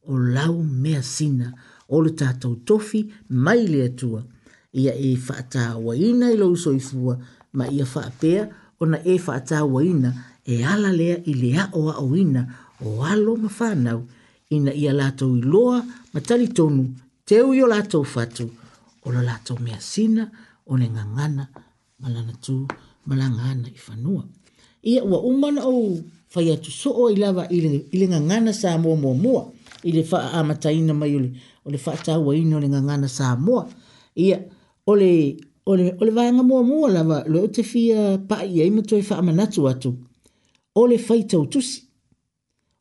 o lau mea Mea sina o le tātou tofi mai le atua. Ia e whaata waina i lau soifua ma ia whaapea o na e whaata waina e ala lea i lea o aoina o alo ma whanau ina ia lātou i loa ma tali tonu te ui o lātou fatu o la lātou mea sina o le ngangana malana tū malangana i whanua. Ia ua umana o fai atu soo i lava i le ngangana sa mua mua mua i le wha amataina mai o le o le whaata hua ino le ngangana sa moa. Ia, ole ole o le, o mo vaenga moa moa lava, le o te fia pae ia ima toi wha amanatu atu, ole faita utusi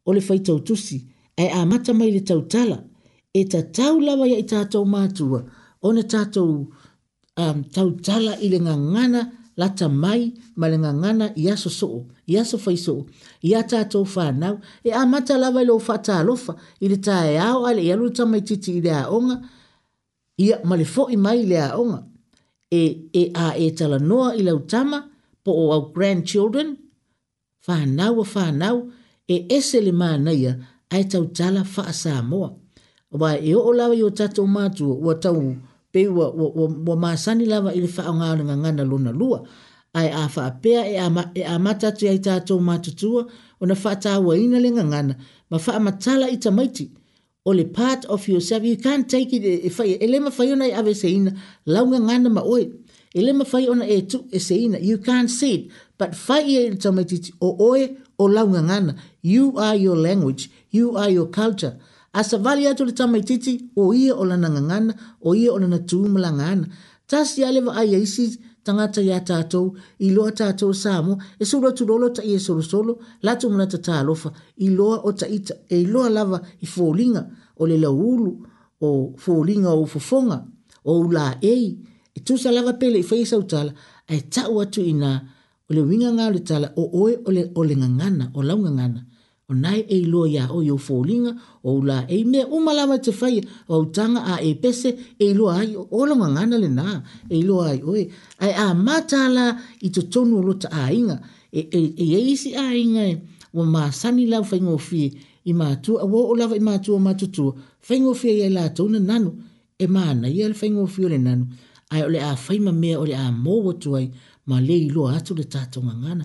ole faita utusi e a mata mai le tau tala, e ta tau lava ia i tātou mātua, o na tātou um, tau tala i le lata mai ma e e le ia i aso soo i aso faisoo ia tatou e amata lava i lou faatalofa i le taeao ae leʻi alu le tamaitiiti i le aʻoga ia ma le mai i le aʻoga e, e a e talanoa i lautama po o au grandchildren fanau fa na e ese le manaia ae tautala faasamoa uae e o lava i o tatou matua ua tau pe wa wa, wa, wa masani lava ile fa nga nga ngana luna lua ai a fa pe e a e ma e a mata tu ai ta tu ma tu ona fa ta wa ina le nga ngana ma fa ma tala ita maiti ole part of yourself you can't take it e, e if i ele ma fa yona ave seina la nga ngana ma oi ele ma fa yona e tu e seina you can't see it but fa ye ita maiti o oi o la nga ngana you are your language you are your culture asa vali atu le tamaititi o ia o lana ngangana, o ia o lana tuuma la ngana. Tasi ale wa aia isi tangata ya tatou, iloa tatou samo, e sura tu lolo ta ia solo solo, latu muna ta talofa, iloa o taita, e iloa lava i fōlinga o le laulu, o fōlinga o fofonga, o ula ei, e tu sa lava pele i fai sautala, e tau atu ina, o le winga ngā le tala, o oe o le, o le ngangana, o lau ngangana nai e lo ya o yo folinga o la e me o malama te fai o tanga a e pese e lo ai o lo ngana le na e lo ai oi ai a la i to tonu lo ta ainga e e e isi ainga e, o ma sani la fai ngo fi i ma tu o o la ma tu ma tu tu fai ngo fi e la tonu nanu e ma na ye fai ngo fi le nanu ai o le a fai ma me o le a mo wo tu ai ma le lo atu le ta ngana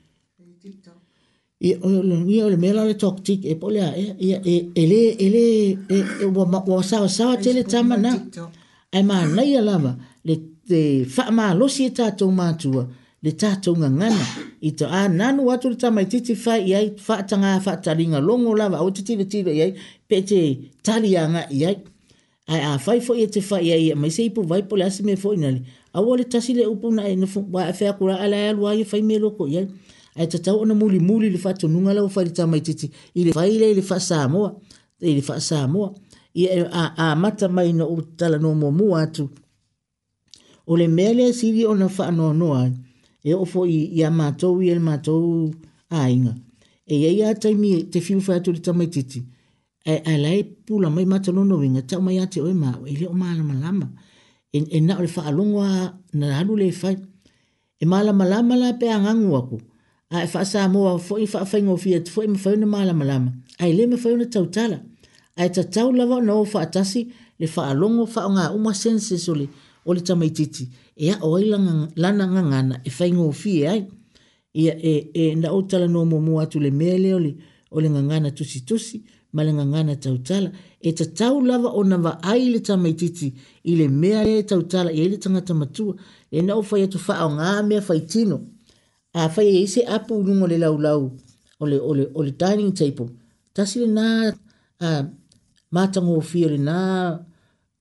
e o le mela le toktik e pole a e e, e e le e le e o e, ma o sa sa tele tama na ai ma na ia lava le te fa ma lo si ta to ma tua le ta to nga ngana i to a nan wa to tama i titi fa i ai fa ta nga fa ta ringa longo lava o titi le tiva i ai pe te tali anga i ai ai a fa fo i te fa i ai mai se ipo vai pole asime fo inali a wole tasi le upuna e no fa fa kura ala ya lo ai fa me lo ko i ai ai te tau ona muli muli le fatu nunga lau fai tama i titi i le fai le i le fai sa moa i le fai sa i a, mata mai na utala no mo mua atu o le mea le asiri ona fai noa noa e ofo i, i a matou i a matou e a inga e ia ia taimi te fiu fai atu le tama titi e a lai pula mai mata no no inga tau mai ate oe maa i le o maa lama lama e, e na o le fai alongo a na halu le fai e maa lama pe a ngangu aku a e faasa moa foʻi faafaigo fia te foʻi mafauna malamalama ae lē mafauna tautala ae tatau lava ona ō faatasi le faaalogo faaogauma senses o le o le tamaitiiti e aʻo ai lana gagana e faigo fie ai ia e, e na ou talanoa muamua atu le mea lea o le gagana tusitusi ma le gagana tautala e tatau lava ona vaai le tamaitiiti i le mea lea e tautala i ai le tagata matua e na ou fai atu faaaogā mea faitino a fai e se apu unungo le lau lau o le, o le, o le dining table. Tasi le nā uh, mātango o fio le nā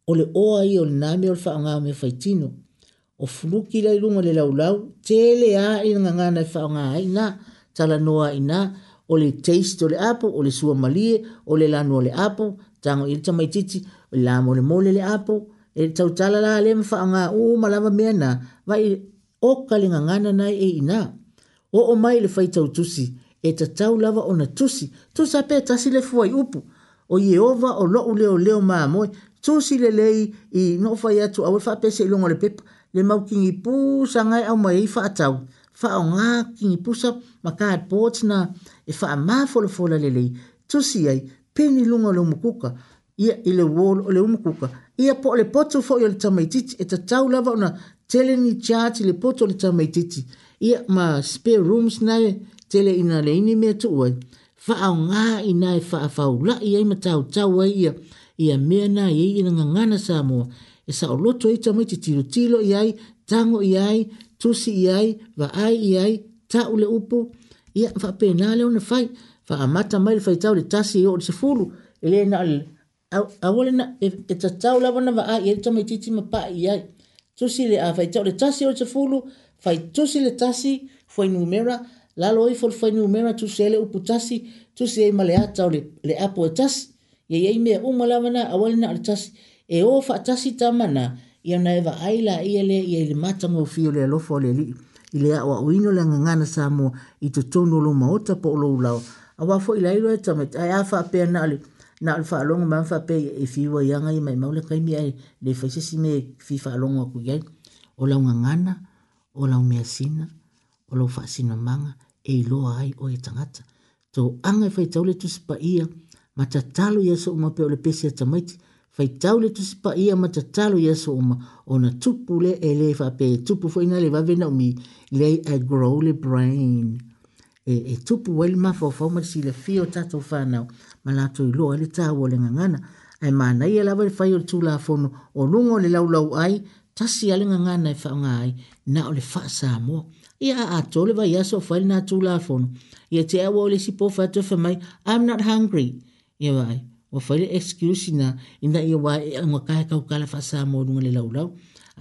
o le oa i o le nā me o le whaanga me fai tino. O fuluki lai lungo le lau lau, tele a i nga ngana i whaanga ai nā, tala noa i nā, o le taste o le apu, o le sua malie, o le lanu o le apu, tango i le tamaititi, o le lamo le mole le apu, e le tautala la le mwha anga o malawa mea nā, vai o ka le ngana nai e i nā o o mai le fai tau tusi e ta tau lava o na tusi tusa pe tasi le fuai upu o Yehova o lo u leo leo maa moe tusi le lei i no fai atu awe fa pese ilongo le pepa le mau kingi pu sangai au mai fa atau fa o ngā kingi pusa ma kaa pōtina e fa a maa folofola le lei tusi ai peni lunga le umukuka ia i le wolo o le umukuka ia po le potu fo i le tamaititi e ta tau lava o na teleni chaati le potu o le tamaititi ia ma spare rooms nai tele ina le ini me tu ai fa au nga ina e fa fa u la ia ma tau tau ai ia ia me na ia ina nga ngana sa mo e sa lo to ita mai tiro tilo ia ai tango ia ai tu si ia ai va ai ia ai ta u le upo ia fa pe na le una fai fa amata mai le fai tau le tasi o le sefulu ele na al awole na e tatau lava na va ai ia ita mai titi ma pa ia ai tu si le a fai tau le tasi o le sefulu ia fai tusi le tasi fai numera lalo i fol fai numera tu se le upu tasi tu se i male ata le, le apo e tasi ye ye me o malavana awali na le tasi e o fa tasi tamana ia na eva aila ia le ia le mata mo e fio le lofo le li i le awa uino le ngangana sa mo i to tono lo maota po lo ulao awa fo i lairo e tamet ai afa pe na le na le faalongo ma afa pe e fiwa yanga i mai maule kaimi ai le faisesi me fi faalongo aku yai o la ngangana ngana o lau mea sina, o lau wha sina manga, e i loa ai o e tangata. Tō anga e whaitau le tusi pa ia, ma ta talo ia so uma pe o le pesi a tamaiti, whaitau le tusi pa ia ma ta talo ia so uma, o na tupu le e le wha pe, tupu fo ina le wavena umi, le a grow le brain. E, e tupu wale ma fau fau ma si le fio tato whanau, ma la tō i loa le tāua le ngangana, e mā nei e lawa le whai o tū la fono, o lungo le lau lau ai, tasi ale ngangana e whaonga ai, na o le wha Samoa. Ia a ato le vai aso whaile nā tū la whono. Ia te awa o le si pofa atu whamai, I'm not hungry. Ia wai, wa whaile excuse na, ina ia wai e anga kahe kau kala wha Samoa nunga le laulau.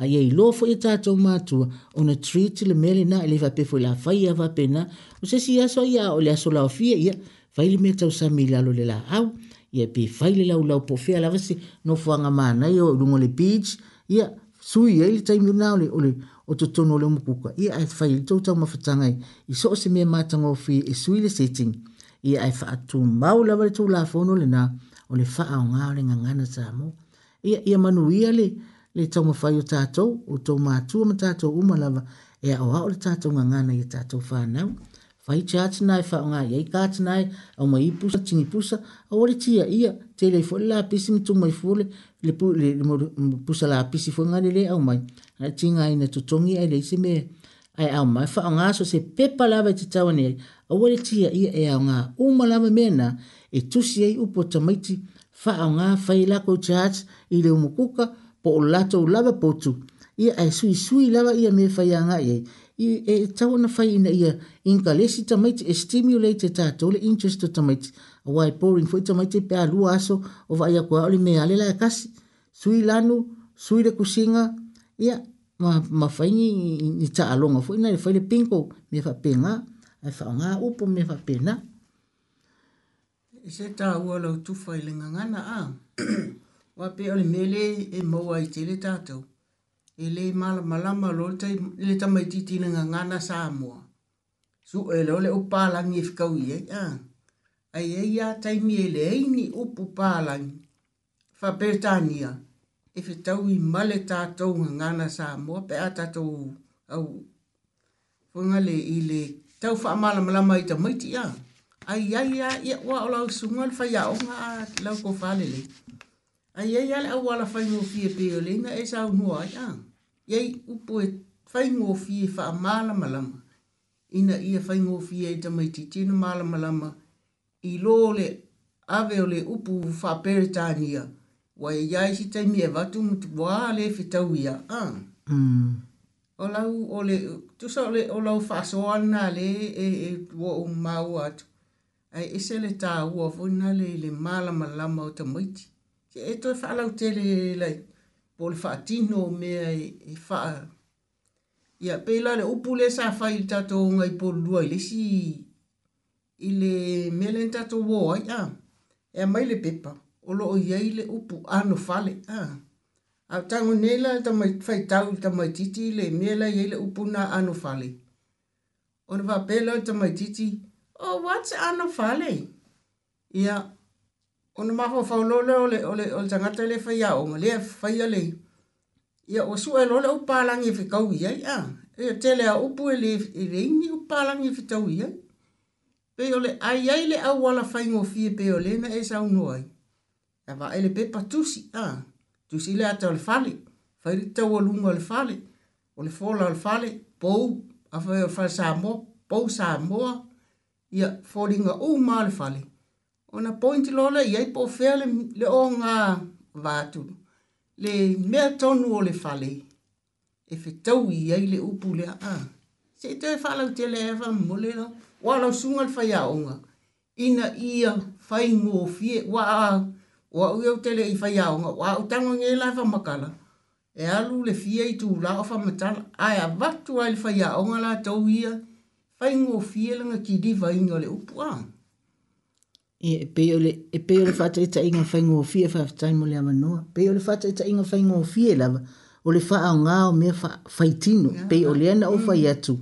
A ia i lofo i tātou mātua, ona treat le mele na, ele vapefo la whai a vapena, o se si aso ia o le aso lao fia ia, whaile me tau sa mi lalo le la au, ia pe whaile lau lau po fea lavasi, no fuanga mānai o lungo le peach ia, sui ai le taimi ona ole ole o totonu o le omakuka ia ae fai i le tou taumafataga ai i so o se mea matagofi e sui le setting ia ae faatumau lava le toulafono lenā o le faaaogā o le gagana sa mo ia ia manuia le le taumafai o tatou o tou matua ma tatou uma lava e aʻoaʻo le tatou gagana ia tatou fanau fai te atina e whao ngā iei ka atina e, au mai i pusa, tingi pusa, au ori tia ia, te lei fo la pisi mi tumai fule, le, pu, le, le, le pusa la pisi fo ngare le au mai, a tinga ina tutongi e leisi me, ai au mai whao ngā so se pepa lava i te tawa ni ei, au ori tia ia e au ngā uma lava mena, e tusi ei upo tamaiti, whao ngā whai lako te ati, i le umukuka, po o lato lava potu, ia ai sui sui lava ia me whai a ngā iei, i e tau na fai ina ia inka lesi tamaiti e stimulate ta e tole interest tamaiti a wai pouring fo tamaiti pe alu aso o vai a kua ole mea lela e kasi sui lanu sui le kusinga ia ma, ma fai ni, ni ta alonga fo ina le fai le pinko me fa penga e fa nga upo me fa pena e se ta ua lau tufai le ngangana a wape ole mele e mou ai tele tātou e le mala malama lo tai le tamai titi na ngana sa mo su e lo le upala ni fika e u ye a ai ai e ya tai mi e le ai ni upu pala fa betania e fe tau i male tato ngana sa mo pe atato au funga le i le tau fa mala malama i tamai ti a ai ai ya ya wa o lo su ngol fa ya o nga lo ko fa le le Ai ai ala wala fai no fie pe o lenga e sa o nua ai ia i upo e whaingofi e wha mala malama. Ina ia whaingofi e te mai te tina mala malama i lole ave o le upu wha peretania. Wa e iai si taimi e watu mutu wale le whetau ia. Ah. Mm. O lau o le, tu sa o le o lau whasoana le e e tua o mau atu. Ai e se le tā ua fo le le mala malama o tamaiti. Ke e toi whalau tele lai. Like pole fatino me e fa ia pela le upule sa fa il tato ngai po duai le si ile melen tato wo ya e mai le pepa o lo ia ile upu ano fale a a tango nela ta mai fa tau ta mai titi le mela ia ile upu na ano fale o va pela ta mai titi o oh, what's ano fale ia yeah ona mafo faulole ole ole ole tangata le fa ya o mo le fa ya le ya o su ele ole u palangi fi kau ya ya e, e, e tele a upu ele e i reini u palangi fi tau ya pe ole ai ai le au wala fa ingo fi pe ole na e sa u noai ya va ele pe patusi a tusi le ata ole fale fa ri tau o lunga ole fale ole fola ole fale pou a fa sa mo pou sa mo ya folinga u ma ole fale Yeah, ona point lola ye po fea le, le o ngā Le mea tonu le fale, e whetau iai le upu le a. Se te fale whalau te le ewa mole la, wala sunga le whaia o Ina ia whai ngō fie, wa a, wā ui au te le i whaia o ngā, wā tango ngē la ewa makala. E alu le fie i tū la o metan ai a vatu ai le whaia o ngā la tau ia, whai ngō fie langa ki di vaini o le upu a. Ia, e peo le, e peo le fata ita inga fai ngō fia fai fai mo le ama noa. Peo le fata ita inga fai ngō fia e lava. O le faa o ngā o mea fai tino. Yeah. Peo le ana o fai mm. atu.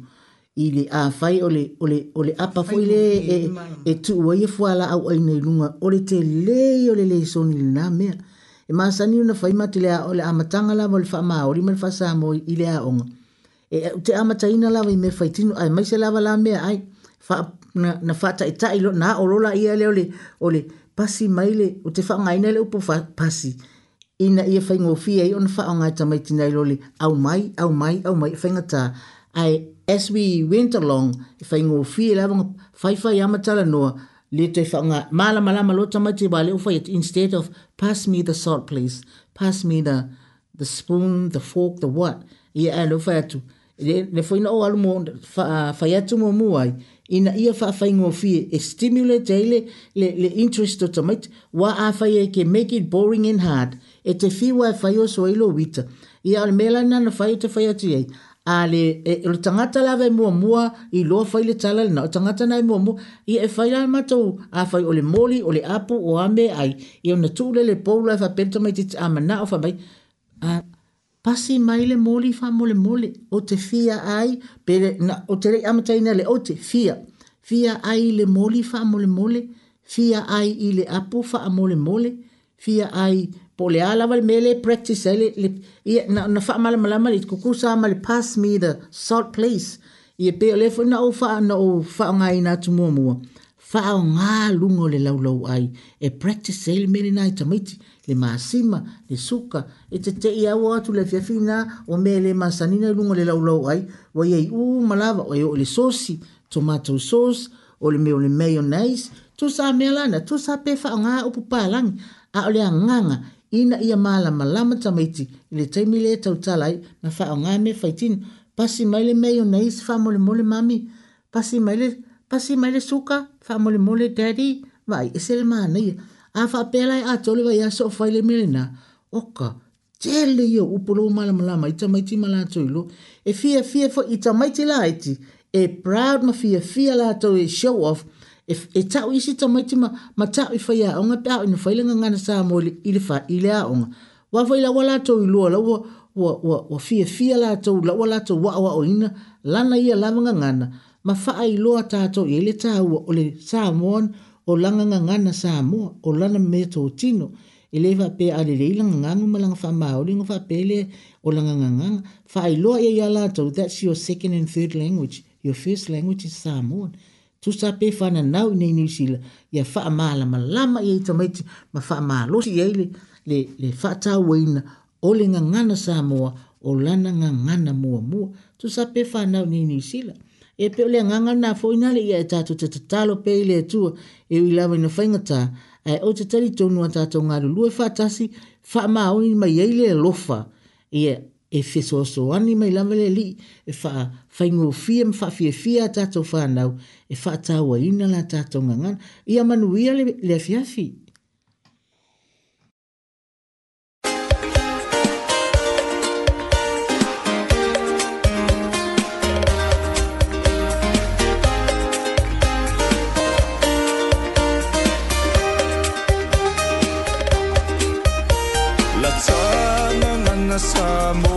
I le a fai o le, o le, o le apa fai le e, e, e tu ua ia e fua la au aina i lunga. O le te lei o le lei soni le nā mea. E maa sani una fai mati le a o le amatanga lava o le faa maa. O le mele fasa mo i le a onga. E te amataina lava i me fai tino. Ai maise lava la mea ai. Faa na na fata ita e ilo na olola ia le ole ole pasi maile o te fanga ina le upo pasi ina ia fai ngofi ai on fa nga ta mai tina ilo le au mai au mai au mai fenga ta ai as we went along fai e ngofi la bang fai fai ama tala no le te fanga mala mala malo ta mai te bale ufa instead of pass me the salt please pass me the the spoon the fork the what ia ai lo fa tu le foi no alu mo fa fa ya tu mo mo ai ina ia whaafaingo fie e stimulate eile le, le interest o tamait wa awhai e ke make it boring and hard e te whiwa e whai o soa ilo wita i ale mela na na whai te whai ati ei a le e, e, le tangata la vai mua mua i loa whai le tala le na o tangata nai mua mua i e whai la matau a whai o le moli o le apu o ame ai i ona tūle le poula e whapenta mai te amana o whamai a uh, pasi mai le moli fa mole mole o te fia ai pere na o te rei amatai le o te fia fia ai le moli fa mole mole fia ai i le apu fa mole mole fia ai po le ala wale mele practice ele le, ia, na, na fa mala mala mali kuku sa mali pass me the salt please ia pe o lefo na o fa na o fa ngai na tumua mua mua whao ngā lungo le laulau ai e practice sail mele nai tamaiti le maasima le suka e te te ia ua atu le fiafina o me le maasanina lungo le laulau ai wa iei u malawa o eo le sosi tomato sauce o le meo le mayonnaise tu sa mea lana tu sa pe whao ngā upu pālangi a o le anganga ina ia maala malama tamaiti le taimi le tau talai na whao ngā me whaitini pasi mai le mayonnaise whao mole mole mami pasi mai le pasi mai le suka fa mole mole daddy vai e sel mana ia a fa pela e a tole vai a so faile mena oka tele ia upolo mala mala mai tama iti mala tolo e fia fia fo ita mai tila iti e proud ma fia fia la to e show off e, e tau isi tama iti ma, ma tau i faya onga pia o e ina faile ngangana sa mole ili fa ili a onga wafo ila wala to i lua la wafia fia la to la wala to wa wa o ina lana ia lama ngangana ma faa i loa tato i le tāua o le Samoan o langa ngana Samoa o lana me tō tino i le faa pēr ale rei langa ngangu ma langa faa maori ngu faa pēr le o langa ngangu faa i loa i a lātou that's your second and third language your first language is Samoan tu sa pē whana nau nei New Zealand i a faa maala ma lama i a itamaiti ma faa maalo si eile le, le faa tāua o le ngangana Samoa o lana ngangana mua mua tu sa pē whana nau nei New Zealand e pe ole le nganga na foina le ia e tatu te tatalo pe i le tua e ui lawa ina whaingata e o te tari tonu a tatu ngā lulu e whatasi wha ma o ni mai eile e lofa e e fiso so ani mai lawa le li e fa whaingu o fia ma wha fia fia a tatu whanau e wha tawa ina la tatu ngangan i a manu ia le, le fiafi. amor.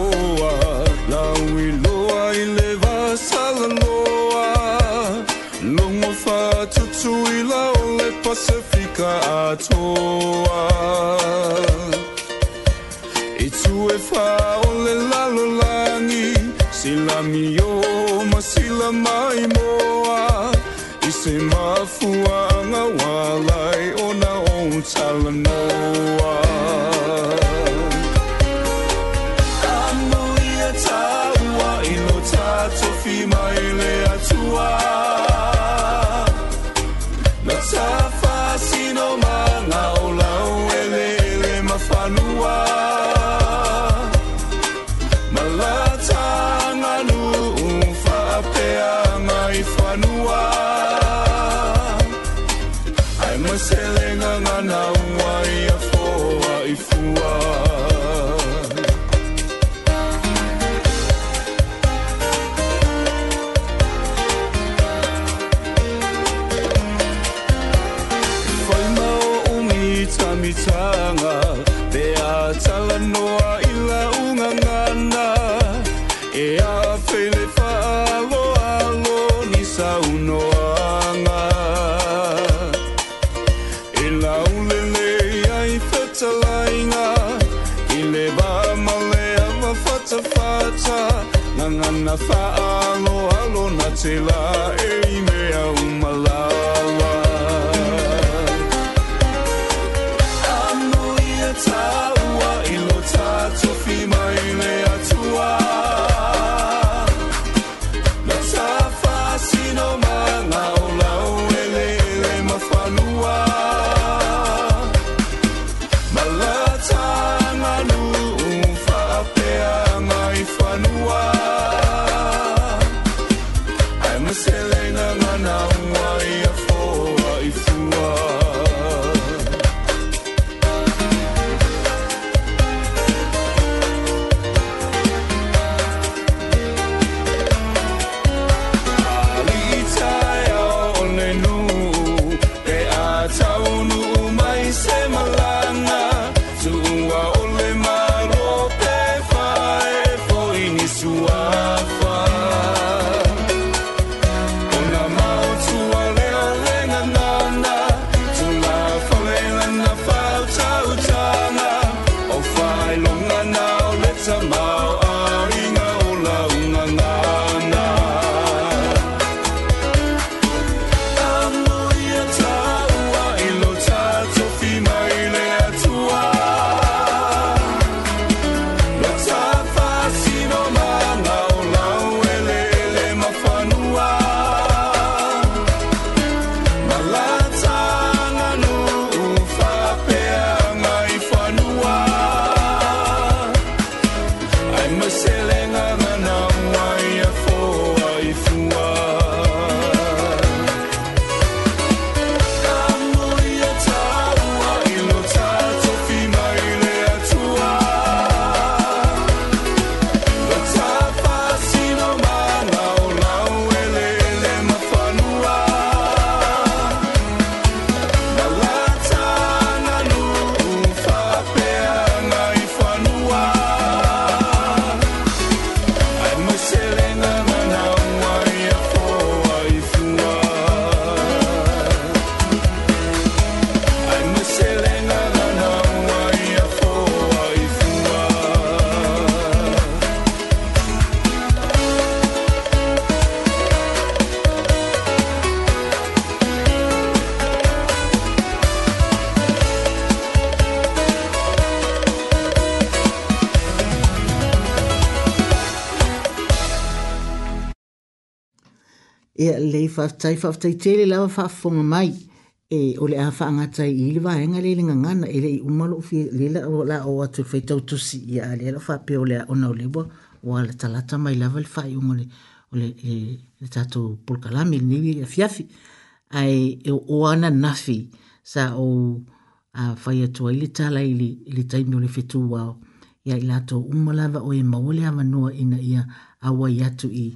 e le fa tai fa tele la fa fonga mai e ole le afa nga tai i le vaenga le le nganga na ele i umalo fi le la o la o atu fe tau tu si le la fa pe ole ona o le bo o le talata mai la vel fa i o le o le e, le tatu por kalami ni le fiafi ai e o ana nafi sa o a fa ia tu ile tala ile le tai no le fe tu wa ia ilato umalava o e mawale ama no ina ia awa yatu i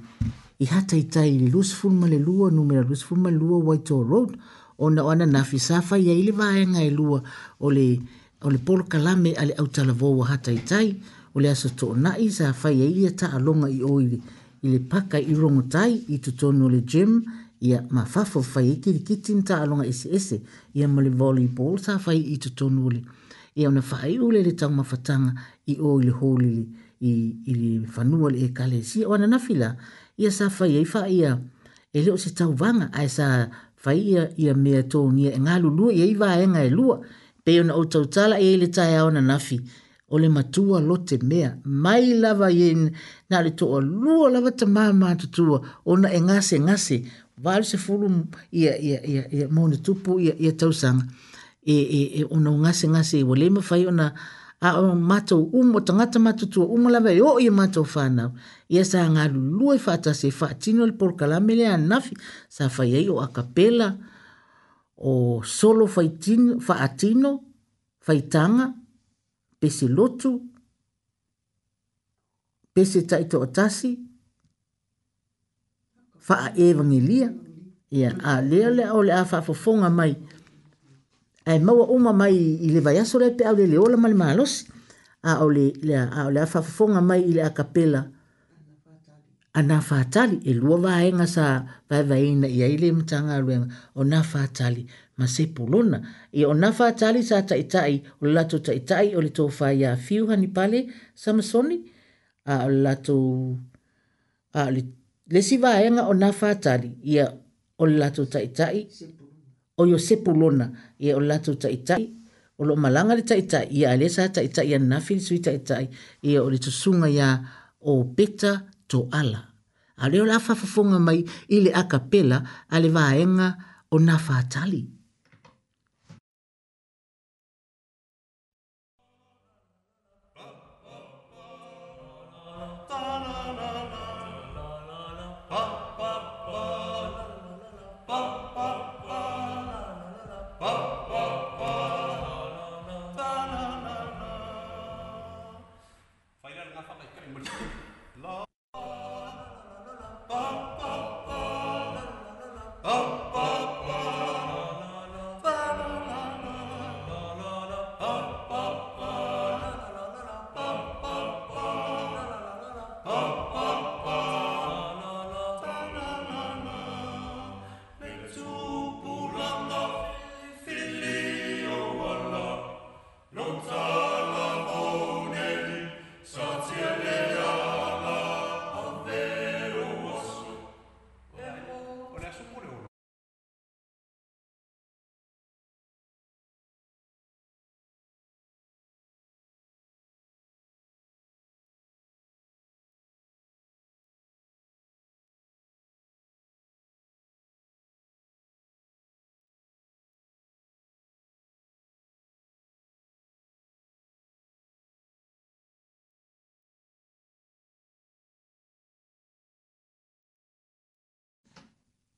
i hata i tai i Lusful Malelua, numera Lusful Malelua, Waito Road, o na oana nafi safa i aile vaenga e lua o le, o le polo kalame ale au talavou hata i tai, o le aso to nai sa fai e ia ta alonga i oile, i le paka i rongo tai i tutono le gym, ia mafafo fai e kiri kitin ta alonga ese ese, ia mo le volleyball sa fai i tutono le, ia una fai ule le tau mafatanga i oile holi i, i le fanua le e kale si, o ananafila, ia sa fai ai fa ia e leo se tau vanga ai sa fai ia ia mea tō ngia e ngalu lua ia iwa e ngai lua peo na tau tala e le tai au na nafi ole le matua lote mea mai lava ye na le toa lua lava ta mama tutua o na e ngase ngase vale se fulu ia ia ia ia tupu ia ia tau sanga e e e ona ngase ngase wale mafai ona a o um, mato umo tangata mato tua umo lawe o i e mato whanau. Ia sa ngā lulua i whata se whatino li por kalamelea nafi sa whai ei o akapela o solo whaitino, whaatino, whaitanga, pese lotu, pese taito o tasi, whaa evangelia. Ia, a lea lea o le a whafofonga mai. Ia, e maua uma mai i le vai aso le pe au le le ola male malos a o le le a o le afafonga mai i le a capela ana fatali e lua va enga sa va va ina i ai le mtanga rue o na fatali ma se pulona e o na fatali sa ta itai o le lato ta itai o le to fa ya fiu hani pale samsoni a o le lato a le le si va enga o na fatali ia o le lato ta itai se o yo sepulona lona e o lato ta itai, o lo malanga le ta itai, ia alesa ta itai, ia nafili sui ta itai, ia e o le tusunga ya o peta to ala. ale leo la fafafonga mai ile a capella, a le vaenga o na fa tali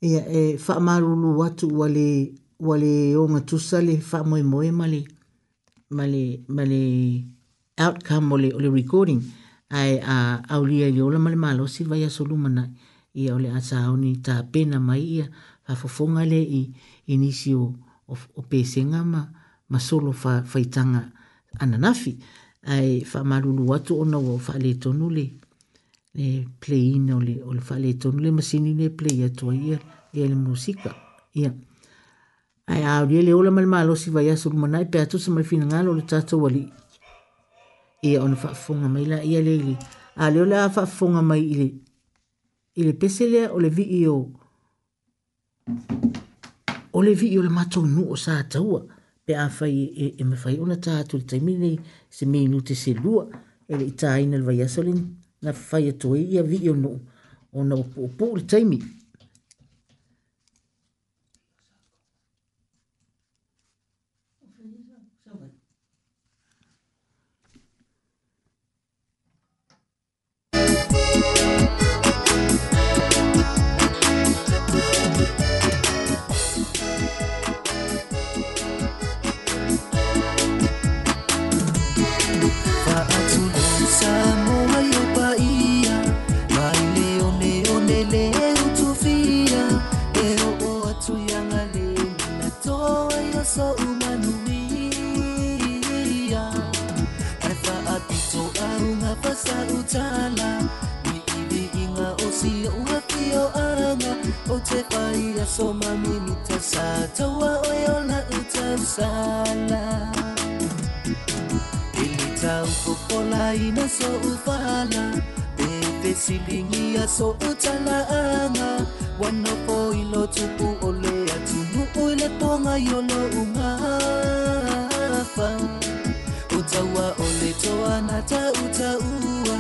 ia e whaamarulu watu wale wale o ngā tusa le whaamoe moe male male male outcome ole ole recording ai a uh, aulia i ola male malo si vai a soluma nai ia ole a saoni ta pena mai ia whafofonga le i inisi o, o, o pesenga ma ma solo fa faitanga ananafi ai whaamarulu watu ona o whaale tonu le le play in ole ole whaale tonu le masini le play atua ia le ia le musika ia ae aolia le ola ma le malosi vai aso lumanai pe atusa mai finagalo o le tatou alii ia ona faafofoga mai la ia leili a le ole a faafofoga mai i le i le pese lea o le vii o o le vii o le matou nuu o sa taua pe a fai e, e, e mafai ona ta atu le taimi nei se meinu te selua e le itāina le vaiaso lena fai atu ai ia vii o nuu ona upuupuu le taimi sa utala mi iwi inga o si o haki o anga o te whaia so mami mi ta sa taua o e na utasala Ili tau popola ina so ufala Pepe silingi a so utala anga Wanopo ilo tupu ole atunu ule ponga yolo umafa Sawa ulitoa na tautaua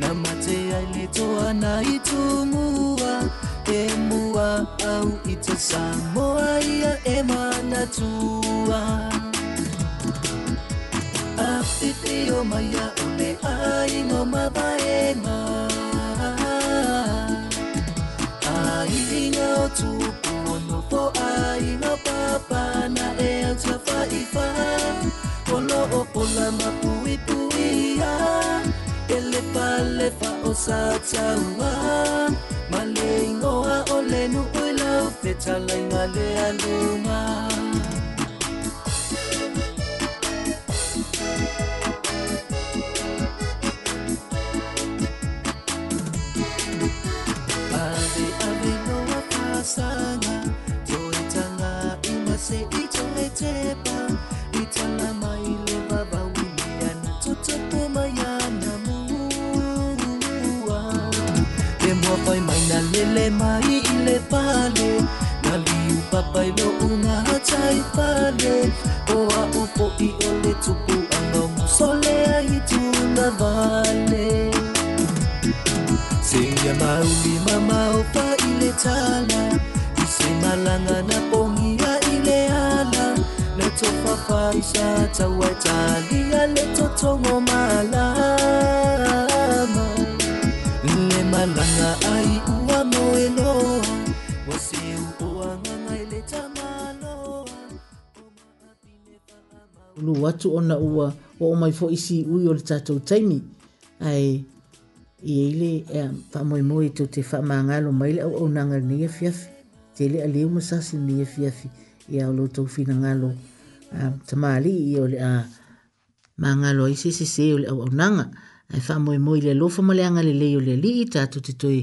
na mate yalitoa na itumua emua au itasamoa ya emanatua afitio maya ule aingo mabaema ailinga otupu onofo aina papa na eautafaifa Kolo opola mapui pui ya Ele pale fa ua Malengo a olenu uila ufeta lai le aluma mai ile pale naliu naliupapailo ungahatai pale oa upo le tupu angamusolea itunda vale sengia maulima maopa ile tala isemalanga na pongia ile ala netofafaisha tawatalia letotongo malama ne malanga ai ulu watu ona ua wa umai fo isi ui o le tatou taimi ai i eile e whamoemoe tō te whamangalo mai le au au nanga ni e fiafi te le a leo masasi ni e fiafi i au lo tau fina ngalo tamali i o le a mangalo i se se o le au au nanga ai whamoemoe le lofa male le leo le li i tatou te toi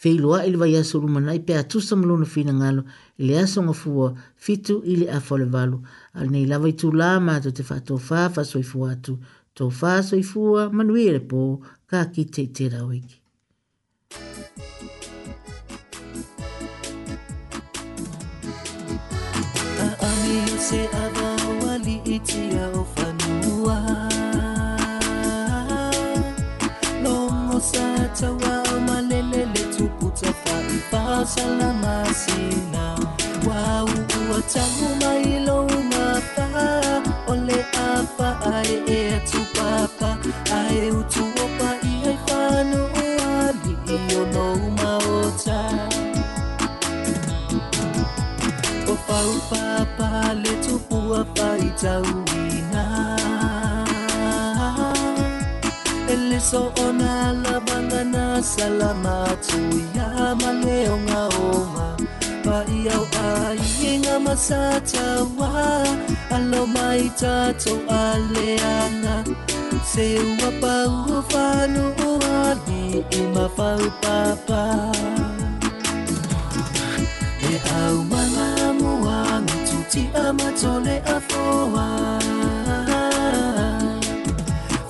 feiloa i le vaiaso lumanai pe atusa ma lona finagalo i le asogafua fitu i le afa o le valu a lenei lava itulā matou te faatofā faasoifua atu tofā soifua manuia e le pō kaki teʻiterau iki se ava salama sina wau watahuma ilo umapa ole apa ae e tupapa ae utuopa ihai o ali i no umaota o fau papa le tupua faitauina ele so ona laba masalamat Uya maneo nga oma Paiyaw ay nga masatawa Alo may tato aleana Sewa pa ufano uhani Imafaw papa E au mama muami Tuti amatole afoa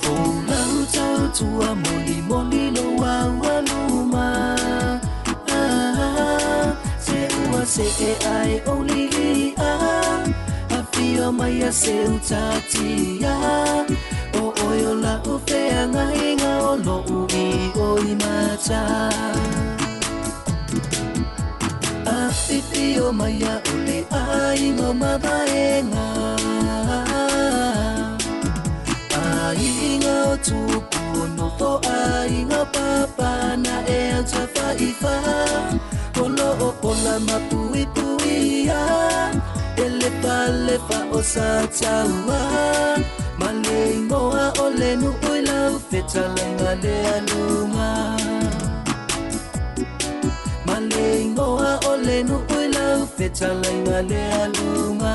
Fou lau tau tua moli moli loa i only ia ah. Awhia mai a se utatia O oio la o whea ngai ngā o lou i o i mata A pipi o mai a uli ai ngō mabaenga Ainga o tupu no ho ainga papa na e antawha i whaa okola mapuipui ya elefalefa osataua maleigoa o lenu uilau fetalaiga le le aluga maleigoa o lenu uilau fetalaiga le aluga